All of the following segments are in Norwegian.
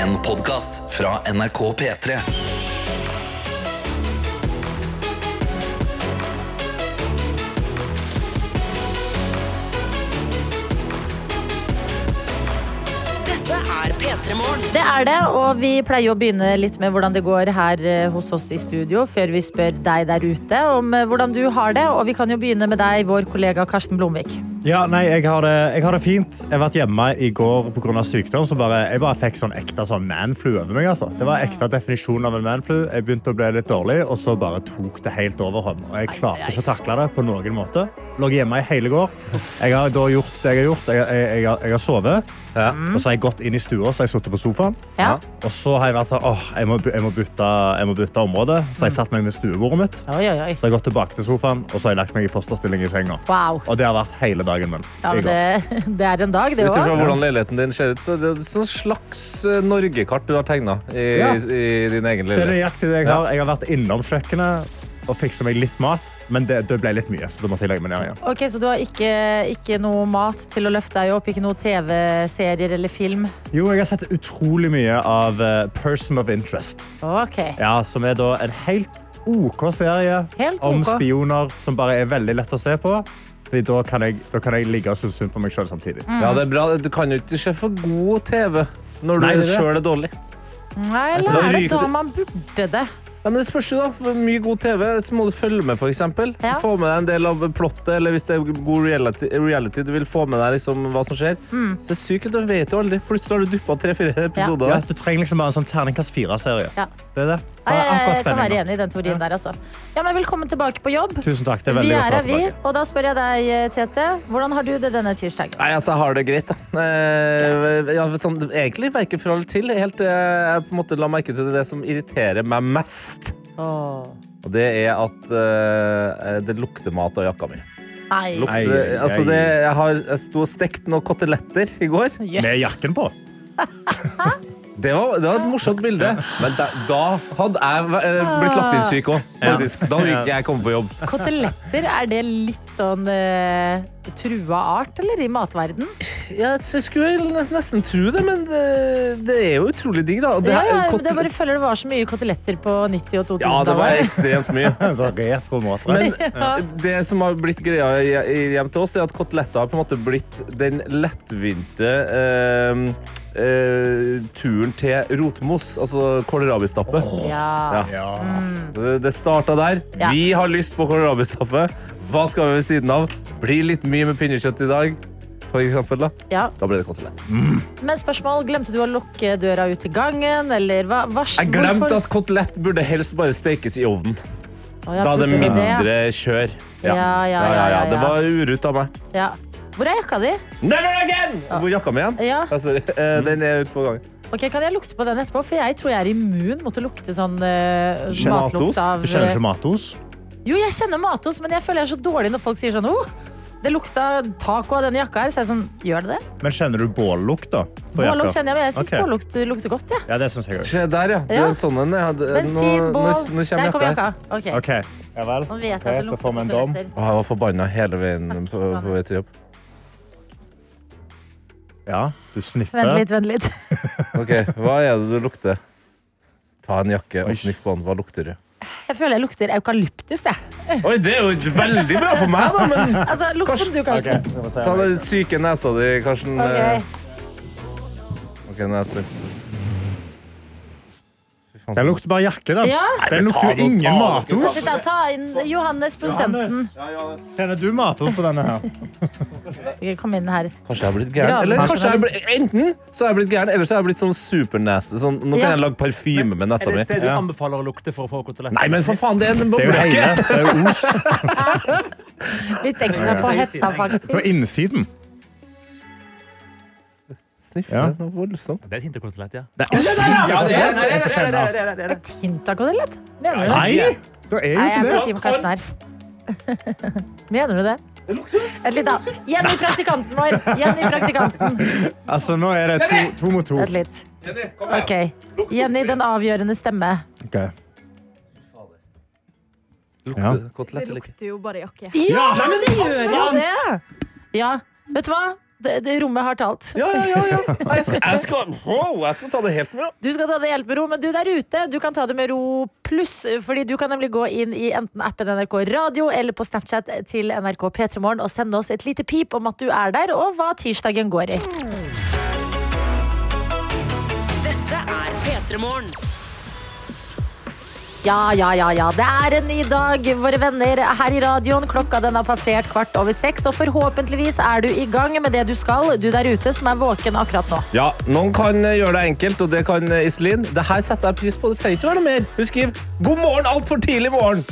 En podkast fra NRK P3. Dette er P3 Morgen. Det er det, og vi pleier å begynne litt med hvordan det går her eh, hos oss i studio, før vi spør deg der ute om eh, hvordan du har det. Og vi kan jo begynne med deg, vår kollega Karsten Blomvik. Ja, nei, jeg har, det, jeg har det fint. Jeg har vært hjemme i går pga. sykdom. Så bare, jeg bare fikk sånn ekte sånn manflu over meg. Altså. Det var ekte definisjon av en manflu. Jeg begynte å bli litt dårlig, og så bare tok det helt overhånd. Og jeg klarte ikke å takle det på noen måte. Lå hjemme i hele går. Jeg har da gjort det jeg har gjort. Jeg, jeg, jeg, har, jeg har sovet, og så har jeg gått inn i stua så har jeg sittet på sofaen. Ja. Og så har jeg vært sånn åh, jeg må, jeg må, bytte, jeg må bytte område. Så har jeg satt meg med stuebordet mitt. Oi, oi, oi. Så har jeg gått tilbake til sofaen, og så har jeg lagt meg i fosterstilling i senga. Wow. Og det har vært hele dagen min. Ja, men går. det, det er en dag, det Ut ifra hvordan leiligheten din ser ut, så det er et slags eh, Norgekart du har tegna i, Ja. i din egen Det er nøyaktig det jeg har. Jeg har vært innom kjøkkenet og fiksa meg litt mat, men det, det ble litt mye. så da måtte jeg legge meg ned igjen. Ok, Så du har ikke, ikke noe mat til å løfte deg opp? Ikke noe TV-serier eller film? Jo, jeg har sett utrolig mye av eh, Person of Interest, Ok. ja, som er da en helt OK serie Helt om spioner som bare er veldig lett å se på. Fordi da kan jeg, da kan jeg ligge og synes synd på meg sjøl samtidig. Ja, det er bra. Du kan jo ikke se for god TV når Nei, du det er det. sjøl er dårlig. Nei, Da eller er det ryker da man burde det? Ja, men det spørs jo da, for Mye god TV så må du følge med. For eksempel. Ja. Få med deg en del av plottet, eller hvis det er god reality, reality du vil få med deg liksom, hva som skjer. Mm. Så det er sykt, du vet jo aldri. Plutselig har du duppa tre-fire episoder. Ja, ja. du trenger liksom bare en sånn terningkast fire-serie. Ja. Det er det. Ja, Bare jeg, akkurat jeg kan være enig i den teorien der, altså. Ja, men Velkommen tilbake på jobb. Tusen takk. Det er veldig vi godt å her, være vi. tilbake. Og da spør jeg deg, Tete. Hvordan har du det denne tirsdagen? Nei, altså, jeg har det greit, da. Eh, ja, sånn, egentlig verken fra eller til. Helt til jeg på en måte la merke til det som irriterer meg mest. Åh. Og det er at uh, det lukter mat av jakka mi. Nei. Lukter, ei, ai. Altså det, jeg, har, jeg sto og stekte noen koteletter i går. Med jakken på. Det var, det var et morsomt bilde. Men da, da hadde jeg eh, blitt lagt inn syk òg. Da hadde ikke jeg kommet på jobb. Koteletter, er det litt sånn eh, trua art, eller, i matverden? Ja, jeg skulle nesten tro det, men det, det er jo utrolig digg, da. Det Ja, ja, men det jeg bare føler det var så mye koteletter på 90- og ja, det var ekstremt mye. Men Ja. det som har blitt greia hjem til oss, er at koteletter har på en måte blitt den lettvinte eh, eh, turen til rotmos, altså kålrabistappe. Ja. Ja. Det, det starta der. Ja. Vi har lyst på kålrabistappe. Hva skal vi ved siden av? Blir litt mye med pinnekjøtt i dag. For eksempel, da. ja. da ble det kotelett. Men spørsmål, glemte du å lukke døra ut til gangen, eller hva? hva Jeg glemte at kotelett burde helst bare stekes i ovnen. Ja, Da er det burde det, ja. mindre kjør. Ja, ja, ja, ja, ja. Det var urutt av meg. Ja. Hvor er jakka di? Never again! Hvor er jakka mi igjen? Ja. Ja, sorry. Eh, Den er ute på gangen. Ok, Kan jeg lukte på den etterpå? For jeg tror jeg er immun mot å lukte sånn uh, matlukt av Du kjenner ikke matos? Jo, jeg kjenner matos, men jeg føler jeg er så dårlig når folk sier sånn oh, det lukta taco av denne jakka her. Så jeg er sånn, gjør det det? Men kjenner du bållukt, da? På Bållukt jakka? kjenner jeg, men jeg syns Ok. bållukt lukter godt. Ja. Ja, det syns jeg òg. Se der, ja. Det er Ja. sånn en. jeg hadde. Bensin, nå, bål nå, nå Der kommer kommer jakka jakka. Ok. OK. Ja vel. Nå vet jeg at Greit, det da lukter får vi en dom. Å, jeg var forbanna hele veien på, på vei til jobb. Ja, du sniffer. Vent litt, vent litt. Ok, Hva er det du lukter? Ta en jakke og sniff på den. Hva lukter du? Jeg føler jeg lukter eukalyptus. Jeg. Oi, Det er jo veldig bra for meg, da! Men Altså, Lukt som du, Karsten. Okay, ta den syke nesa di, Karsten. Ok. okay nå er jeg spent. Faen, Den lukter bare jakke, da. Ja. Den lukter jo ingen matos. Ta, Ta inn Johannes, produsenten. Kjenner du matos på denne her? Kom inn her. Kanskje jeg har blitt gæren? Eller kanskje jeg har blitt, enten så har jeg blitt gæren, eller så har jeg blitt sånn supernese. Sånn, nå kan Ja. jeg lage parfyme med nesa mi. Det er sted du Ja. anbefaler å lukte for å få koteletter? Nei, men for faen, det er en Det. Det os Litt ekstra på hetta, faktisk. på innsiden. Sniffe Ja. noe voldsomt. Det er et hint av kotelett, ja. Det er. Ja, det er, det det. Et hint av kotelett? Mener du det? Nei, det er jo ikke det. Team Karsten her. Mener du det? Et litt, da. Jenny, praktikanten vår. Jenny, praktikanten. Altså, nå er det to, to mot to. Vent litt. Ok. Jenny, den avgjørende stemme. Okay. Lukter Ja. kotelett Det lukter jo bare jakke. Ja, men det gjør jo det! Ja, vet du hva? Det, det rommet har talt. Ja, ja, ja. ja. Jeg, skal, jeg, skal, wow, jeg skal ta det helt med ro. Du skal ta det helt med ro, men du der ute, du kan ta det med ro pluss. Fordi du kan nemlig gå inn i enten appen NRK Radio eller på Snapchat til NRK P3morgen og sende oss et lite pip om at du er der, og hva tirsdagen går i. Dette er P3 Morgen. Ja, ja, ja, ja. Det er en ny dag, våre venner, her i radioen. Klokka den har passert kvart over seks, og forhåpentligvis er du i gang med det du skal, du der ute som er våken akkurat nå. Ja, Noen kan eh, gjøre det enkelt, og det kan eh, Iselin. Det her setter jeg pris på. Det trenger ikke være noe mer. Hun skriver 'God morgen altfor tidlig morgen'.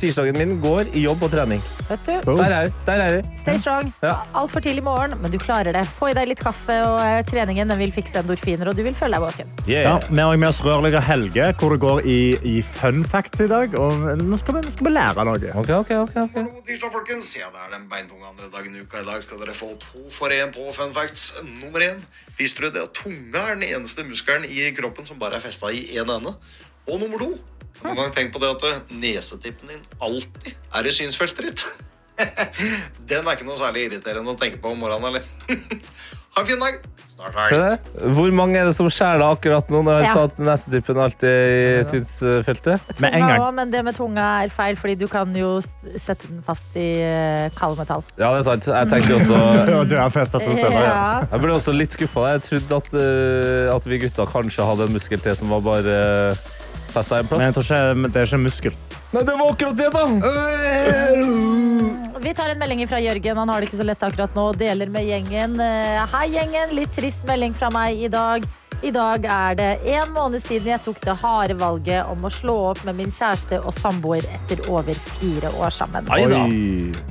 Tirsdagen min går i jobb og trening. Vet du? Boom. Der er det. Der er det. Stay strong. Ja. Altfor tidlig morgen, men du klarer det. Få i deg litt kaffe, og eh, treningen den vil fikse endorfiner, og du vil føle deg våken. Yeah. Ja, vi har med oss rørlegger Helge, hvor det går i, i fun facts i dag. Og nå skal vi, nå skal vi lære noe. Ok, ok, ok, okay. God tirsdag, folkens. Ja, det er den beintunge andre dagen i uka. I dag skal dere få to for én på fun facts. Nummer én. Visste du det at tunga er den eneste muskelen i kroppen som bare er festa i én ende? Og nummer to. Noen gang tenkt på det at eh, nesetippen din alltid er i synsfeltet ditt? Den er ikke noe særlig irriterende å tenke på om morgenen, eller? ha en fin dag. Snart Hør det. Hvor mange er det som skjærer akkurat nå når jeg Ja. sa at nesetippen alltid er i synsfeltet? Med en Tunga gang. også, men det med tunga er feil, fordi du kan jo sette den fast i eh, kaldmetall. Ja, det er sant. Jeg tenkte også du er festet til stemmer, ja. Jeg ble også litt skuffa. Jeg trodde at, eh, at vi gutta kanskje hadde en muskel til som var bare festa en Men plass. jeg tror ikke, men det er ikke muskel. Nei, det var akkurat det, da! Vi tar en melding fra Jørgen. Han har det ikke så lett akkurat nå. Deler med gjengen. Eh, Hei, gjengen. Litt trist melding fra meg i dag. I dag er det en måned siden jeg tok det harde valget om å slå opp med min kjæreste og samboer etter over fire år sammen. Oi.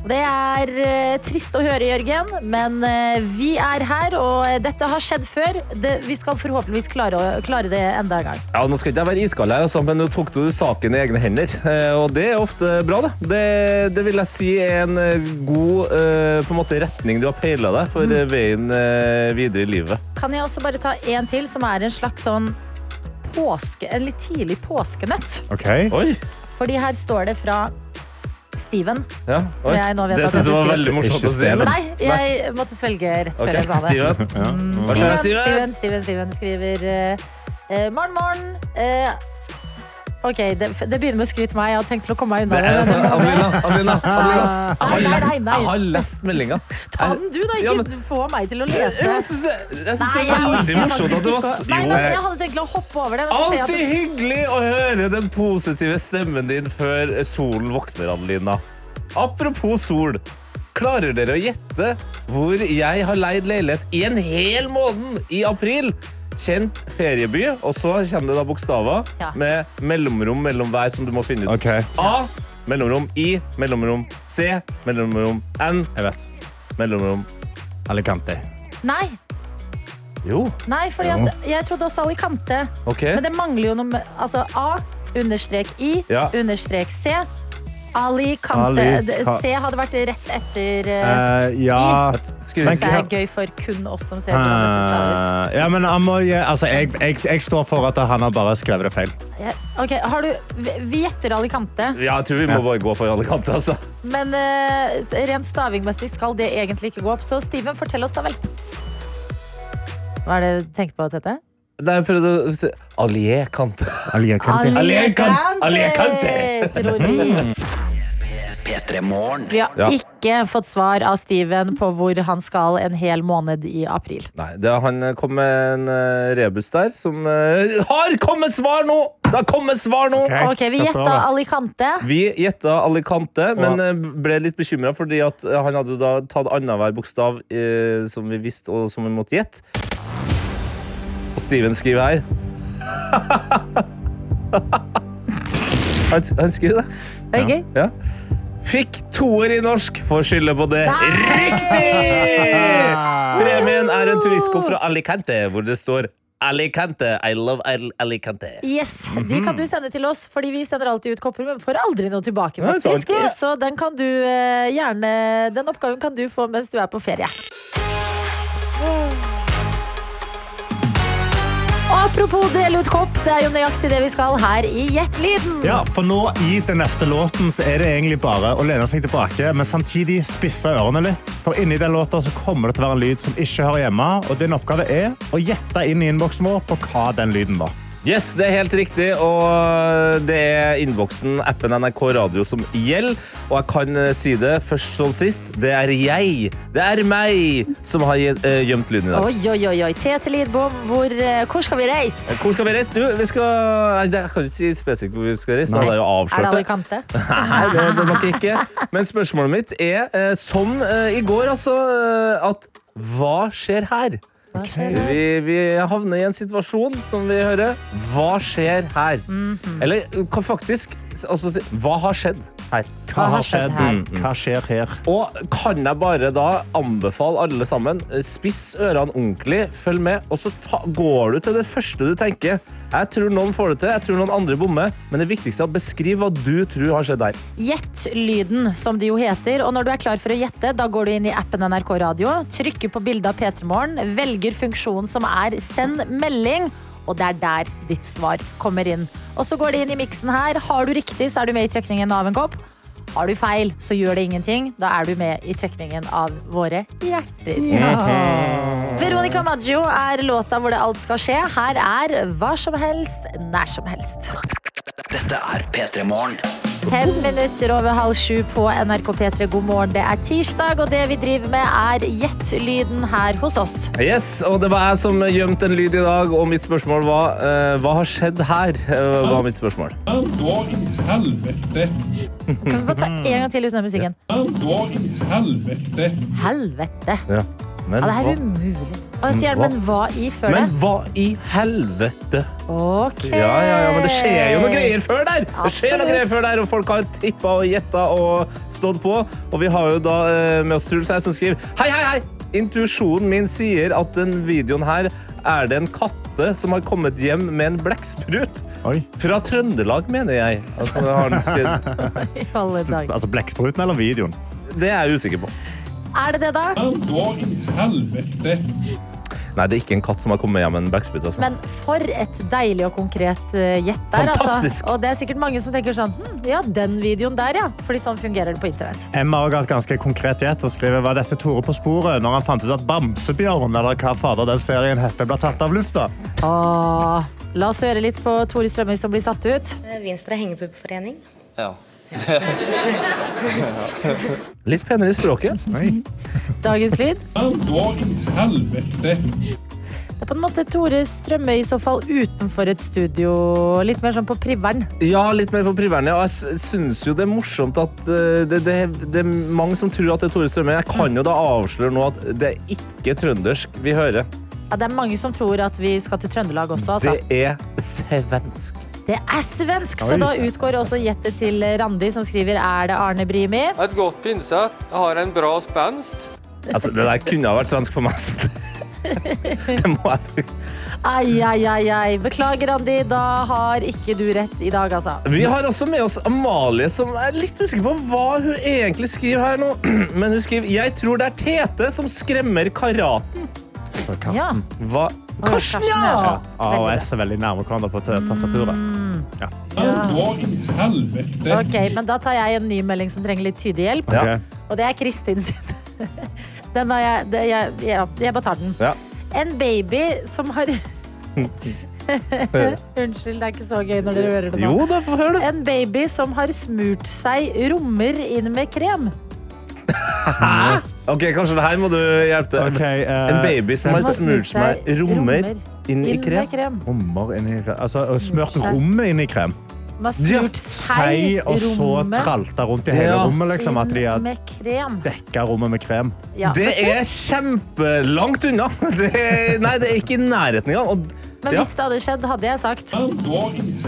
Det er uh, trist å høre, Jørgen, men uh, vi er her, og eh, dette har skjedd før. Det, vi skal forhåpentligvis klare, å, klare det enda en gang. Ja, Nå skal ikke jeg være iskald, her, altså, men nå tok du saken i egne hender. Uh, og det er ofte bra, det. Det, det vil jeg si er en god på en måte, retning du har peila deg for mm. veien videre i livet. Kan jeg også bare ta en til, som er en slags sånn påske, en litt tidlig påskenøtt? Okay. Oi! Fordi her står det fra Steven. Ja, Som jeg nå vet Det at syns jeg var veldig morsomt å si. Nei, jeg måtte svelge rett før jeg sa det. Steven. Ja. Hva skjer, Steven? Steven, Steven, Steven skriver eh, eh, Morgen, morgen. Eh, ok, det, det begynner med å skryte meg. Jeg hadde tenkt til å komme meg unna det. så, Adelina, Adelina, Adelina. Nei. Jeg har lest meldinga. Ta den du, da. Ja, Ikke men- få meg til å lese. Jeg syns det, jeg synes det er veldig morsomt at det var Nei, jeg hadde tenkt til å hoppe over det. Alltid hyggelig å høre den positive stemmen din før solen våkner, Adelina. Apropos sol. Klarer dere å gjette hvor jeg har leid leilighet i en hel måned i april? Kjent ferieby, og så kommer det da bokstaver Ja. med mellomrom mellom hver som du må finne ut. Ok, A, mellomrom I, mellomrom C, mellomrom N, jeg vet. mellomrom Alicante. Nei, Jo, nei, fordi at jeg trodde også Alicante. OK. Men det mangler jo noe med Altså A understrek I Ja. understrek C. Ali- Kante. Ka- C hadde vært rett etter uh, ja Skriv Men- Det er gøy for kun oss som ser på. Eh, Ja, men han må, altså, jeg, jeg, jeg står for at han har bare skrevet det feil. Ja, okay, har du Vi gjetter gjetter Alicante, Ja, jeg tror vi må bare gå for Alicante, altså. men uh, rent stavingmessig skal det egentlig ikke gå opp. Så Steven, fortell oss da vel. Hva er det du tenker på, Tete? Nei, jeg prøvde å si Alliekante. Alliekante. Alliekante. Tror vi. P3 Vi har Ja. ikke fått svar av Steven på hvor han skal en hel måned i april. Nei, det, han kom med en uh, rebus der som uh, Har kommet svar nå! Det har kommet svar nå! Ok, okay Vi gjetta? Alicante. Vi gjetta Alicante, men eh, ble litt bekymra fordi at han hadde da tatt annenhver bokstav som vi visste, og som vi måtte gjette. Og Steven skriver her han, han skriver det. Det er gøy. Ja. Fikk toer i norsk, får skylde på det. Riktig! Premien er en turistko fra Alicante, hvor det står Alicante, I love Alicante. Yes, De kan du sende til oss, fordi vi sender alltid ut kopper, men får aldri noe tilbake. Faktisk. Så den kan du eh, gjerne Den oppgaven kan du få mens du er på ferie. Apropos dele ut kopp, det er jo nøyaktig det vi skal her i Gjett-lyden. Ja, for nå I den neste låten så er det egentlig bare å lene seg tilbake, men samtidig spisse ørene litt. For inni den låta så kommer det til å være en lyd som ikke hører hjemme. Og din oppgave er å gjette inn i innboksen vår på hva den lyden var. Yes, det er helt riktig, og det er innboksen, appen NRK Radio som gjelder. Og jeg kan eh, si det først som sist. Det er jeg, det er meg, som har eh, gjemt lyden i dag. Oi, oi, oi. Tete Lidbom, hvor, eh, hvor skal vi reise? Hvor skal vi reise? Du, vi skal Nei, Jeg kan ikke si spesifikt hvor vi skal reise. Da hadde jeg jo Er det avslørt det. Alicante? Nei, det er det nok ikke. Men spørsmålet mitt er, som i går, altså, at hva skjer her? Vi, vi havner i en situasjon som vi hører. Hva skjer her? Mhm. Eller faktisk altså, Hva har skjedd her? Hva har skjedd? her? Hva skjer her? Og kan jeg bare da anbefale alle sammen, eh, spiss ørene ordentlig, følg med, og så ta, går du til det første du tenker. Jeg tror noen får det til, jeg tror noen andre bommer, men det viktigste er å beskrive hva du tror har skjedd der. Gjett lyden, som det jo heter. Og når du er klar for å gjette, da går du inn i appen NRK Radio, trykker på bildet av P3 Morgen, velger funksjonen som er send melding, og det er der ditt svar kommer inn. Og så går det inn i miksen her. Har du riktig, så er du med i trekningen av en kopp. Har du feil, så gjør det ingenting. Da er du med i trekningen av våre hjerter. Veronica Maggio er låta hvor det alt skal skje. Her er hva som helst, nær som helst. Dette er P3 Morgen. Fem minutter over halv sju på NRK P3. God morgen. Det er tirsdag, og det vi driver med, er Gjett-lyden her hos oss. Yes, og det var jeg som gjemte en lyd i dag, og mitt spørsmål var uh, hva har skjedd her? Uh, var mitt spørsmål. Helvete? Kan vi bare ta en gang til uten den musikken? Helvete? Helvete. Ja. Men, Ja, det er umulig. Og sier Hva? men hva i før det? men hva i helvete? Ok. Ja, ja, ja, men det skjer jo noe greier før der! Det skjer noe greier før der, og Folk har tippa og gjetta og stått på. Og vi har jo da eh, med oss Truls her som skriver Hei, hei, hei! Intuisjonen min sier at den videoen her er det en katte som har kommet hjem med en blekksprut. Fra Trøndelag, mener jeg. Altså, har den dager. Altså Blekkspruten eller videoen? det er jeg usikker på. Er det det, da? Hva i helvete? Nei, det er ikke en katt som har kommet hjem med en blekksprut. Altså. Men for et deilig og konkret gjett gjett der, altså. Fantastisk. Og det er sikkert mange som tenker sånn hm, Ja, den videoen der, ja. Fordi sånn fungerer det på internett. Emma har hatt ganske konkret gjett og skriver var dette Tore på sporet når han fant ut at Bamsebjørn eller hva fader den serien heter, ble tatt av lufta. Åh, la oss høre litt på Tore Strømøy som blir satt ut. Venstre hengepuppforening. Litt penere i språket. Dagens lyd. Det er på en måte Tore Strømøy i så fall utenfor et studio. Litt mer sånn på priveren. Ja, litt mer på privern. Ja. jeg syns jo det er morsomt at eh, det, det, det er mange som tror at det er Tore Strømøy. Jeg kan jo da avsløre nå at det er ikke trøndersk vi hører. Ja, det er mange som tror at vi skal til Trøndelag også, altså. Det er svensk. Det er svensk, så da utgår også gjettet til Randi, som skriver er det Arne Brimi? Et godt pinsett. Har en bra spenst. Altså, det der kunne ha vært svensk for meg. Så det, det må jeg Ai, ai, ai, ai. Beklager, Randi. Da har ikke du rett i dag, altså. Vi har også med oss Amalie, som er litt usikker på hva hun egentlig skriver her nå. Men hun skriver Jeg tror det er Tete som skremmer karaten. Ja. Karsten. Hva? Karsten, ja! ja. A og S er veldig nærme hverandre på tastaturet. Ja. i? Ok, men Da tar jeg en ny melding som trenger litt tydelig hjelp. Ja. Og det er Kristin sin. Den har jeg, det, jeg, jeg, jeg bare tar den. Ja. En baby som har Unnskyld, det er ikke så gøy når dere hører det nå. Jo da, få høre det. En baby som har smurt seg rommer inn med krem. Ok, Kanskje det her må du hjelpe til. Okay, uh, En baby som har smurt seg rommer inn i krem. krem. Rommer inn i krem. Altså, smurt rommet inn i krem. Som har smurt seg og så tralta rundt i hele Ja. rommet. Liksom, at de har dekka rommet med krem. Ja. Det er kjempelangt unna. Det er, nei, det er ikke i nærheten engang. Og, Men ja. hvis det hadde skjedd, hadde jeg sagt.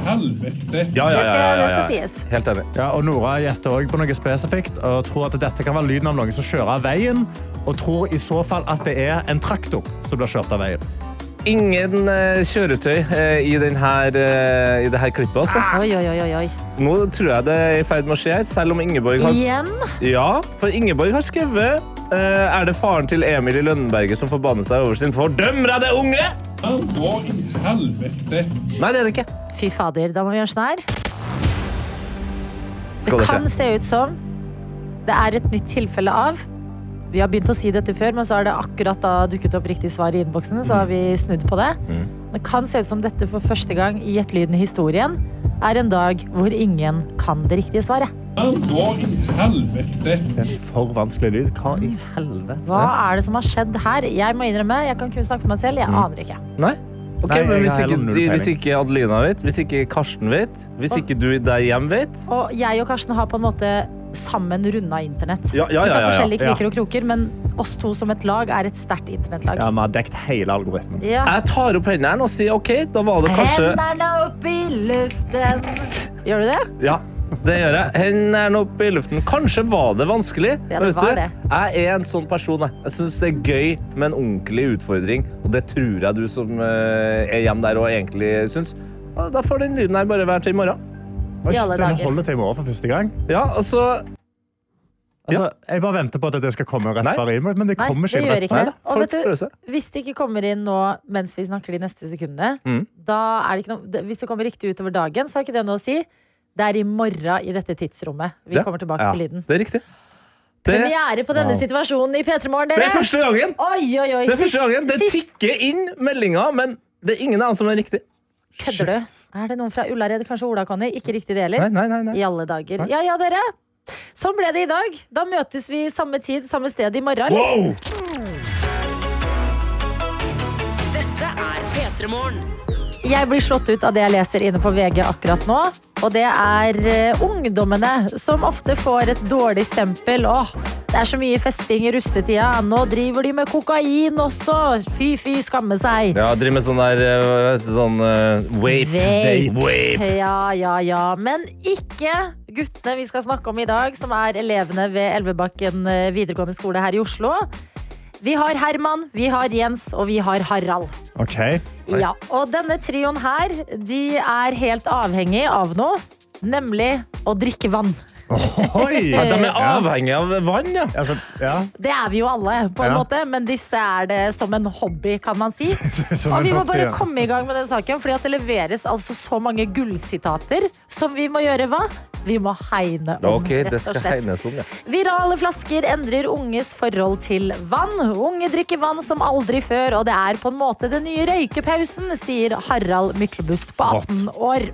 Helvete? Ja, ja, ja, ja, ja, det skal sies. Helt enig. Ja, og Nora gjetter også på noe spesifikt og tror at dette kan være lyden av noen som kjører av veien. Og tror i så fall at det er en traktor som blir kjørt av veien. Ingen eh, kjøretøy eh, i, den her, eh, i det her klippet. Altså. Oi, oi, oi, oi. Nå tror jeg det er i ferd med å skje her, selv om Ingeborg har Igjen? Ja, for Ingeborg har skrevet eh, Er det faren til Emil i Lønneberget som forbanner seg over sin fordømmer av det unge? Hva i helvete? Nei, det er det ikke. Fy fader, da må vi gjøre sånn her. Det det kan se ut som det er et nytt tilfelle av Vi har begynt å si dette før, men så har det akkurat da dukket opp riktig svar i innboksen. Så har vi snudd på det. Mm. Det kan se ut som dette for første gang i Gjettelyden i historien er en dag hvor ingen kan det riktige svaret. Hva i helvete? Det en for vanskelig lyd. Hva i helvete? Hva er det som har skjedd her? Jeg må innrømme, jeg kan kun snakke for meg selv. Jeg Mm. aner ikke. Nei? Ok, Nei, men jeg hvis har ikke, null peiling. hvis ikke Adelina vet, hvis ikke Karsten vet, hvis ikke du der hjemme vet Og jeg og Karsten har på en måte sammen runda internett. Ja, ja, ja, tar ja, ja. forskjellige kriker Ja. og kroker, men oss to som et lag er et sterkt internettlag. Ja, Vi har dekt hele algoritmen. Ja. Jeg tar opp hendene og sier OK, da var det kanskje Hendene opp i luften. Gjør du det? Ja, det gjør jeg. Hendene opp i luften. Kanskje var det vanskelig. Ja, det var det. Jeg er en sånn person. Jeg, jeg syns det er gøy med en ordentlig utfordring, og det tror jeg du som eh, er hjemme der og egentlig syns. Da, får den lyden her bare være til i morgen. I alle den dager. holder til i morgen for første gang. Ja, altså Altså, jeg bare venter på at det skal komme rett svar inn, men det Nei, kommer det ikke rett du, hvis det ikke kommer inn nå mens vi snakker de neste sekundene, Mm. da er det ikke noe, hvis det kommer riktig utover dagen, så har ikke det noe å si. Det er i morgen i dette tidsrommet vi Ja. kommer tilbake Ja. til lyden. Det er riktig. Det, Premiere på denne Wow. situasjonen i P3 Morgen, det er første gangen! Oi, oi, oi. Det er første gangen. Det tikker inn meldinger, men det er ingen annen som er riktig. kødder du. Er det noen fra Ullared? Kanskje Ola Conny? Ikke riktig det heller? Nei, nei, nei, nei. I alle dager. Nei. Ja ja, dere. Sånn ble det i dag. Da møtes vi samme tid, samme sted i morgen. Wow! Dette er P3 Morgen. Jeg blir slått ut av det jeg leser inne på VG akkurat nå. Og det er eh, ungdommene som ofte får et dårlig stempel. Åh, det er så mye festing i russetida. Nå driver de med kokain også. Fy, fy, skamme seg. Ja, driver med sånn der vet du, sånn uh, vape. Vape. Ja, ja, ja. Men ikke guttene vi skal snakke om i dag, som er elevene ved Elvebakken eh, videregående skole her i Oslo. Vi har Herman, vi har Jens og vi har Harald. Ok, Ja, og denne trioen her, de er helt avhengig av noe. Nemlig å drikke vann. Oi! Ja, de er avhengig av vann, ja. Altså, ja. Det er vi jo alle, på en Ja. måte, men disse er det som en hobby, kan man si. Som Og en vi må hobby, bare ja. komme i gang med den saken, fordi at det leveres altså så mange gullsitater som vi må gjøre hva? Vi må hegne om, okay, rett og slett. om, ja. Virale flasker endrer unges forhold til vann. Unge drikker vann som aldri før, og det er på en måte den nye røykepausen, sier Harald Myklebust på 18 år.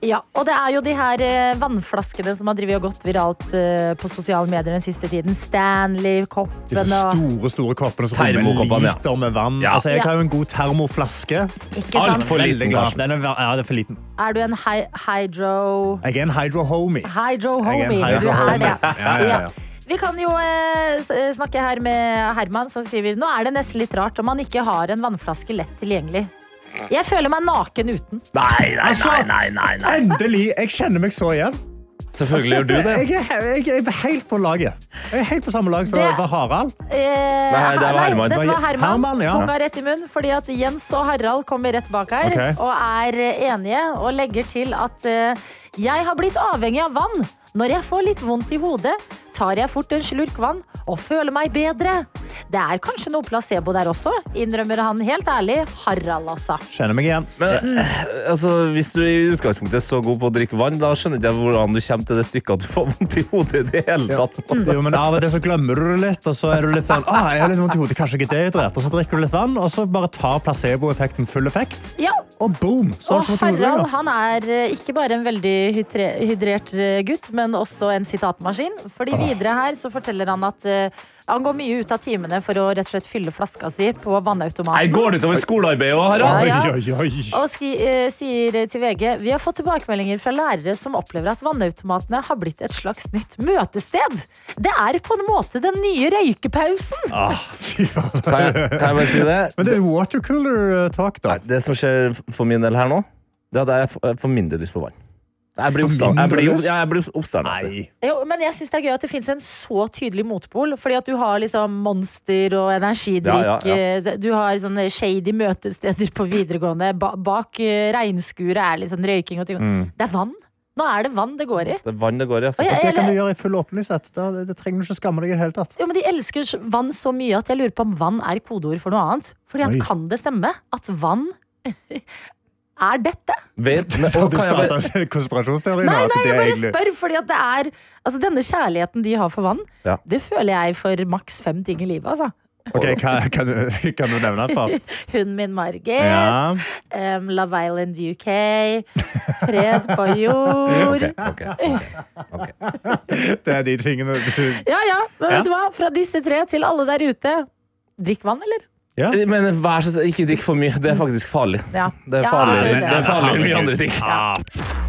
Ja, og det er jo de her eh, vannflaskene som har drivet og gått viralt eh, på sosiale medier den siste tiden. Stanley-koppene Disse store store koppene som kommer med en liter med vann. Ja. Altså, jeg har jo en god termoflaske. Altfor? For liten, Den er, ja, det er for liten. Er du en hy hydro... Jeg er en hydro-homie. Hydro-homie. Er Du er det. Ja, ja, ja. Vi kan jo eh, snakke her med Herman, som skriver Nå er det nesten litt rart om man ikke har en vannflaske lett tilgjengelig. Jeg føler meg naken uten. Nei, nei, Altså, nei, nei, nei, nei. Endelig! Jeg kjenner meg så igjen. Selvfølgelig gjør du det. Jeg er, jeg er helt på laget. Jeg er helt på samme lag som Det- var Harald. Eh, Nei, det var Herman. Dette var Herman. Herman, ja. Tunga rett i munn. Fordi at Jens og Harald kommer rett bak her okay. og er enige og legger til at uh, jeg har blitt avhengig av vann. Når jeg får litt vondt i hodet, tar jeg fort en slurk vann og føler meg bedre. Det er kanskje noe placebo der også, innrømmer han helt ærlig. Harald, altså. Skjønner meg igjen. Men eh, altså, Hvis du i utgangspunktet er så god på å drikke vann, da skjønner ikke jeg hvordan du kommer til det stykket at du får vondt i hodet i det hele tatt. Jo, men Av og til så glemmer du det litt, og så er du litt sånn ah, jeg har litt vondt i hodet, kanskje ikke dehydrert, og så drikker du litt vann, og så bare tar placeboeffekten full effekt, Ja, og boom! Så og ikke Harald han er eh, ikke bare en veldig hydrert eh, gutt, men også en sitatmaskin. Fordi videre her så forteller han at uh, han går mye ut av timene for å rett og slett fylle flaska si på Nei, Jeg Går det utover skolearbeidet òg, Harald? Ja, ja. Og skri, uh, sier til VG Vi har fått tilbakemeldinger fra lærere som opplever at vannautomatene har blitt et slags nytt møtested. Det er på en måte den nye røykepausen. Ah. Kan jeg, kan jeg bare si det? Men det er watercooler-tak, da. Nei, det som skjer for min del her nå, det er at jeg får mindre lyst på vann. Jeg blir ja, oppstandelse. Jo, men jeg synes det er gøy at det finnes en så tydelig motpol. Fordi at du har liksom Monster og energidrikk. Ja, eh, Du har sånne shady møtesteder på videregående. Ba bak eh, regnskuret er sånn røyking og ting. Mm. Det er vann. Nå er det vann det går i. Det er vann det går i. Altså. Jeg- Det kan du gjøre i full åpenlyshet. Det, det trenger du ikke skamme deg i det hele tatt. Jo, men De elsker vann så mye at jeg lurer på om vann er kodeord for noe annet. Fordi at Oi. Kan det stemme at vann er dette? Vet, men, Så du starta bare- konspirasjonsteorien? Nei, nei, jeg bare egentlig- spør, fordi at det er Altså Denne kjærligheten de har for vann, Ja. det føler jeg for maks fem ting i livet. altså Ok, hva, kan, du, kan du nevne et par? Hunden min Margit, Ja. um, Love Island UK, Fred på jord Ok, ok, ok. Det er de tingene du Ja ja, men Ja. vet du hva? Fra disse tre til alle der ute. Drikk vann, eller? Ja. Men vær så snill, ikke drikk for mye. Det er faktisk farlig. Ja. Det er Ja, farligere jeg tror det er farlig mye andre ting.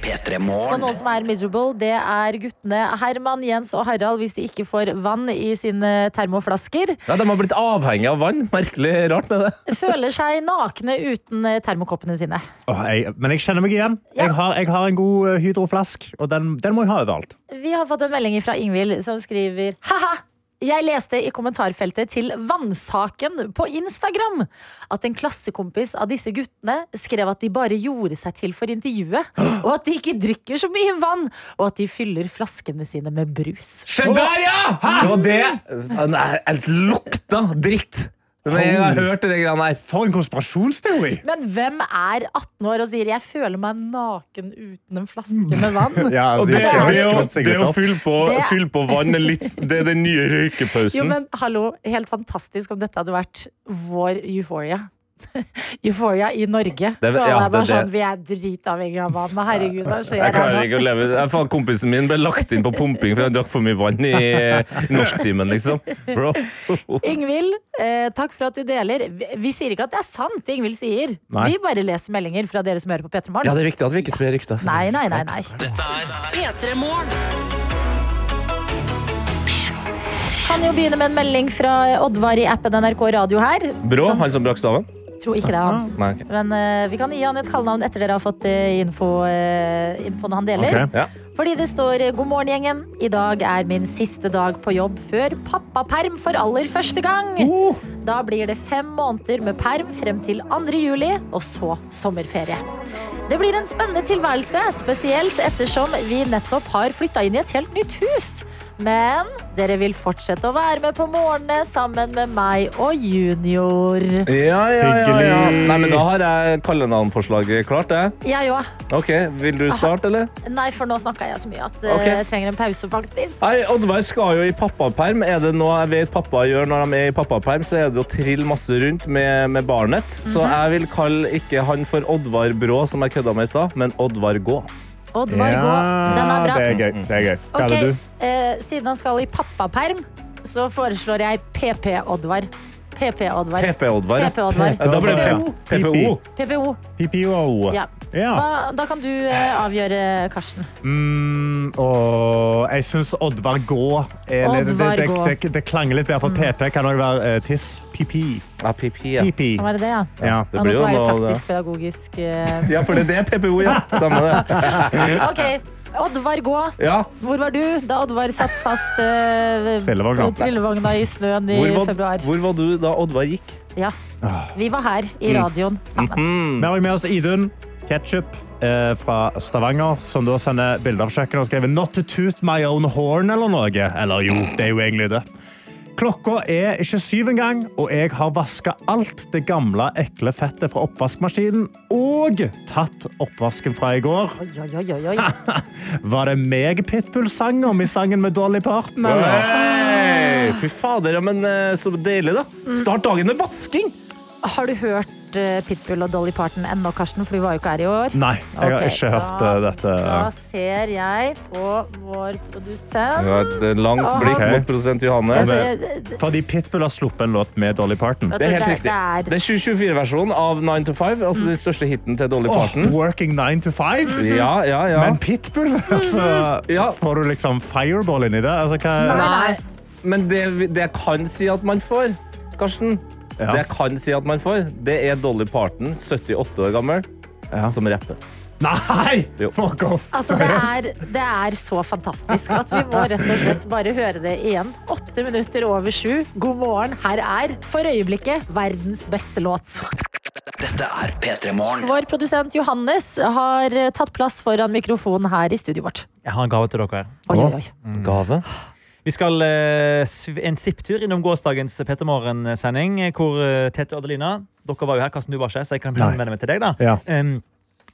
P3 Og noen som er miserable, det er guttene Herman, Jens og Harald hvis de ikke får vann i sine termoflasker. Ja, de har blitt avhengig av vann. Merkelig rart med det. Føler seg nakne uten eh, termokoppene sine. Oh, jeg, Men jeg kjenner meg igjen. Ja. Jeg, har, jeg har en god eh, hydroflask, og den, den må jeg ha overalt. Vi har fått en melding fra Ingvild som skriver Haha! Jeg leste i kommentarfeltet til Vannsaken på Instagram at en klassekompis av disse guttene skrev at de bare gjorde seg til for intervjuet, og at de ikke drikker så mye vann, og at de fyller flaskene sine med brus. Se der, ja! Det var det. Nei, jeg lukta dritt. Men jeg har hørt det greiene her. For en konspirasjonsteori! Men hvem er 18 år og sier 'jeg føler meg naken uten en flaske med vann'? Ja, altså, det, de- det, det, å, det å fylle på, Det- fylle på vann er litt Det er den nye røykepausen. Jo, men hallo, helt fantastisk om dette hadde vært vår euphoria. Euphoria i Norge. Det- ja, det er det- sånn, Vi er dritavhengige av vann. Herregud, hva skjer Jeg klarer ikke å leve jeg, faen, Kompisen min ble lagt inn på pumping fordi han drakk for mye vann i norsktimen, liksom. Bro. Ingvild, eh, takk for at du deler. Vi, vi sier ikke at det er sant, det Ingvild sier. Nei. Vi bare leser meldinger fra dere som hører på P3 Ja, det er viktig at vi ikke sprer rykter. altså. Nei, nei, nei, nei. P3 Morgen. Kan jo begynne med en melding fra Oddvar i appen NRK Radio her. Brå, Som- han som brakk staven? Tror ikke det er han. Nei, okay. Men eh, vi kan gi han et kallenavn etter dere har fått eh, info, eh, infoen han deler. Ok. Ja. Fordi det står eh, 'God morgen, gjengen'. I dag er min siste dag på jobb før pappaperm for aller første gang. Da blir det fem måneder med perm frem til 2. juli, og så sommerferie. Det blir en spennende tilværelse, spesielt ettersom vi nettopp har flytta inn i et helt nytt hus. Men dere vil fortsette å være med på morgenene sammen med meg og junior. Ja, ja, ja, ja. Nei, men Da har jeg kallenavnforslaget klart. jeg. Jeg òg. Ok, Vil du starte, eller? Nei, for nå snakka jeg så mye at okay. Jeg trenger en pause, faktisk. Nei, Oddvar skal jo i pappaperm. Er det noe jeg vet pappa gjør når de er i pappaperm, så er det å trille masse rundt med, med barnet. Så Mhm. jeg vil kalle ikke han for Oddvar Brå, som jeg kødda med i stad, men Oddvar Gå. Oddvar Gå. Den er bra. Det er gøy. Det er gøy. Hva Ok, er det du? eh, Siden han skal i pappaperm, så foreslår jeg PP-Oddvar. PP-Oddvar. PP-Oddvar. PP-Oddvar. Ja, Da ble det PPO. PPO. PPO. PPO. Ja. Ja. Hva, da kan du eh, avgjøre, Karsten. Mm, og jeg syns Oddvar Gå er litt, Oddvar det, Gå. det, det klanger litt bedre, for PP kan òg være eh, tiss. Pipi. Ja, pipi, ja. Pipi. Kan være det, ja. Ja. Det blir jo noe praktisk pedagogisk. eh. Ja, for det er det PPO, ja. Stemmer det. Ok, Oddvar Gå. Ja. Hvor var du da Oddvar satt fast eh, Trillevogna. på trillevogna i snøen i Hvor var, februar? hvor var du da Oddvar gikk? Ja. Vi var her i radioen sammen. Mm. Vi har også med oss Idun Ketchup eh, fra Stavanger, som da sender bilder av kjøkkenet og skriver 'Not to tooth my own horn' eller noe. Eller jo, det er jo egentlig det. Klokka er ikke syv engang, og jeg har vaska alt det gamle, ekle fettet fra oppvaskmaskinen og tatt oppvasken fra i går. Oi, oi, oi, oi, oi. Var det meg Pitbull sang om i sangen med Dolly Parton? Eller? Hey, fy fader, ja, men eh, så deilig, da. Start dagen med vasking! Har du hørt eh, Pitbull og Dolly Parton ennå, Karsten? For du var jo ikke her i år. Nei, jeg har ikke hørt da- eh, dette. Da ser jeg på vår produsent. Det har et eh, langt blikk okay. mot produsent Johannes. Fordi Pitbull har sluppet en låt med Dolly Parton. Det er helt riktig. det er- er 2024-versjonen av 9 to 5, altså den største hiten til Dolly Parton. Oh, working 9 to 5? Ja, ja, ja. Men Pitbull? Altså, Ja. Får du liksom fireball inni det? Altså, hva... Nei, nei. Men det, det jeg kan si at man får, Karsten Ja. Det jeg kan si at man får, det er Dolly Parton, 78 år gammel, Ja. som rapper. Nei! Jo. Fuck off! Altså, det er, det er så fantastisk at vi må rett og slett bare høre det igjen. Åtte minutter over sju. God morgen. Her er for øyeblikket verdens beste låt. Dette er P3 Morgen. Vår produsent Johannes har tatt plass foran mikrofonen her i studioet vårt. Jeg har en gave til dere. Oi, oi, oi. Gave? Vi skal eh, en sipptur innom gårsdagens Petter Morgen-sending, eh, hvor eh, Tete og Adelina Dere var jo her, Karsten, du var ikke, så jeg kan henvende meg til deg. da Ja. Um,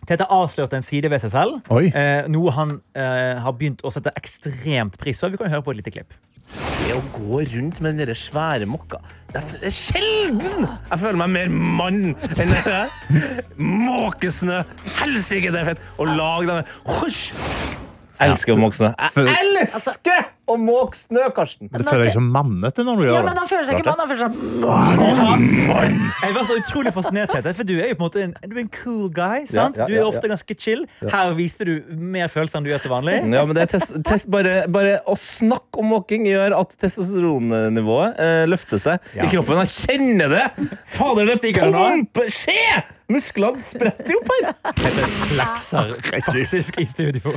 Tete avslørte en side ved seg selv, Oi. eh, noe han eh, har begynt å sette ekstremt pris på. Vi kan høre på et lite klipp. Det å gå rundt med den svære mokka Det er sjelden jeg føler meg mer mann enn det der. Måkesnø! Helsike, det er fett! Å lage den Husj! Elsker å måke snø. Jeg elsker å måke snø, Karsten! Du føler deg så mannete når du Ja, men han føler seg ikke mann, han føler seg mann. Jeg var så utrolig fascinert, Tete, for du er jo på en måte en, du er en cool guy. sant? Ja, ja, Du er ja, ofte ganske chill. Her viste du mer følelser enn du gjør til vanlig. Ja, men det er test, test, bare, bare å snakke om måking gjør at testosteronnivået eh, løfter seg Ja. i kroppen. Han kjenner det! Fader, det Stiger det nå? pumper! Se! Musklene spretter jo opp her! flekser faktisk i studio.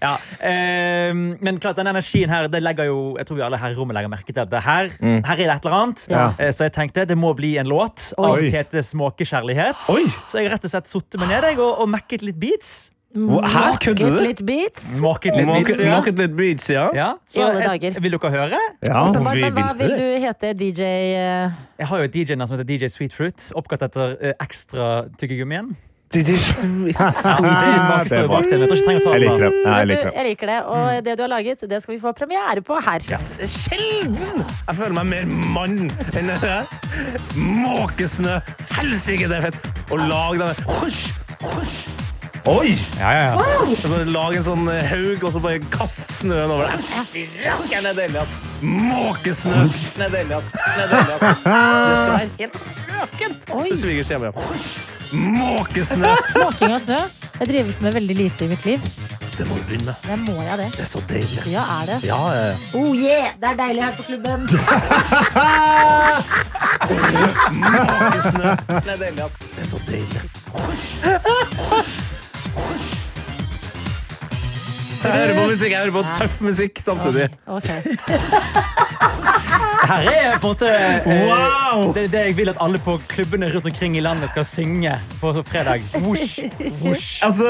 Ja, eh, men klart, den energien her det legger jo Jeg tror vi alle her i rommet legger merke til at det her, her er det et eller annet. Ja. Eh, Så jeg tenkte det må bli en låt av Oi. Tetes måkekjærlighet. Oi! Så jeg har rett og slett sittet meg ned og, og mekket litt beats. Kødder du? litt beats. Måket litt beats, ja. måket litt beats, ja. ja. I Så alle dager. vil dere høre? Ja. Men, hva- vi men hva vil vil det. du hete? DJ eh, Jeg har jo et DJ-navn som heter DJ Sweet Fruit, oppkalt etter eh, ekstra tyggegummien. DJ Sweet. Ja, det er bak- det. Jeg tror ikke jeg trenger å ta Jeg liker det. Ja, jeg Vet du, liker det. jeg liker det, og det du har laget, det skal vi få premiere på her. Er sjelden jeg føler meg mer mann enn det der. Måkesnø! Helsike, det er fett! Å lage den Husj! Husj! Oi! Ja, ja, ja. Wow. Lag en sånn eh, haug, og så bare kast snøen over. Er at Måkesnø! Ned er deilig at Det skal være helt strøkent til svigers hjemme. Måkesnø! Måking av snø. Jeg drives med veldig lite i mitt liv. Det må du begynne med. Det må jeg det. Det er så deilig. Ja, er det. Ja, eh, Oh yeah, det er deilig her på klubben. måkesnø. Det er deilig Det er så deilig. Jeg hører på musikk, jeg hører på tøff musikk samtidig. Ok. Her er på en måte eh, Wow! det, det jeg vil at alle på klubbene rundt omkring i landet skal synge på fredag. Whoosh, whoosh. Altså,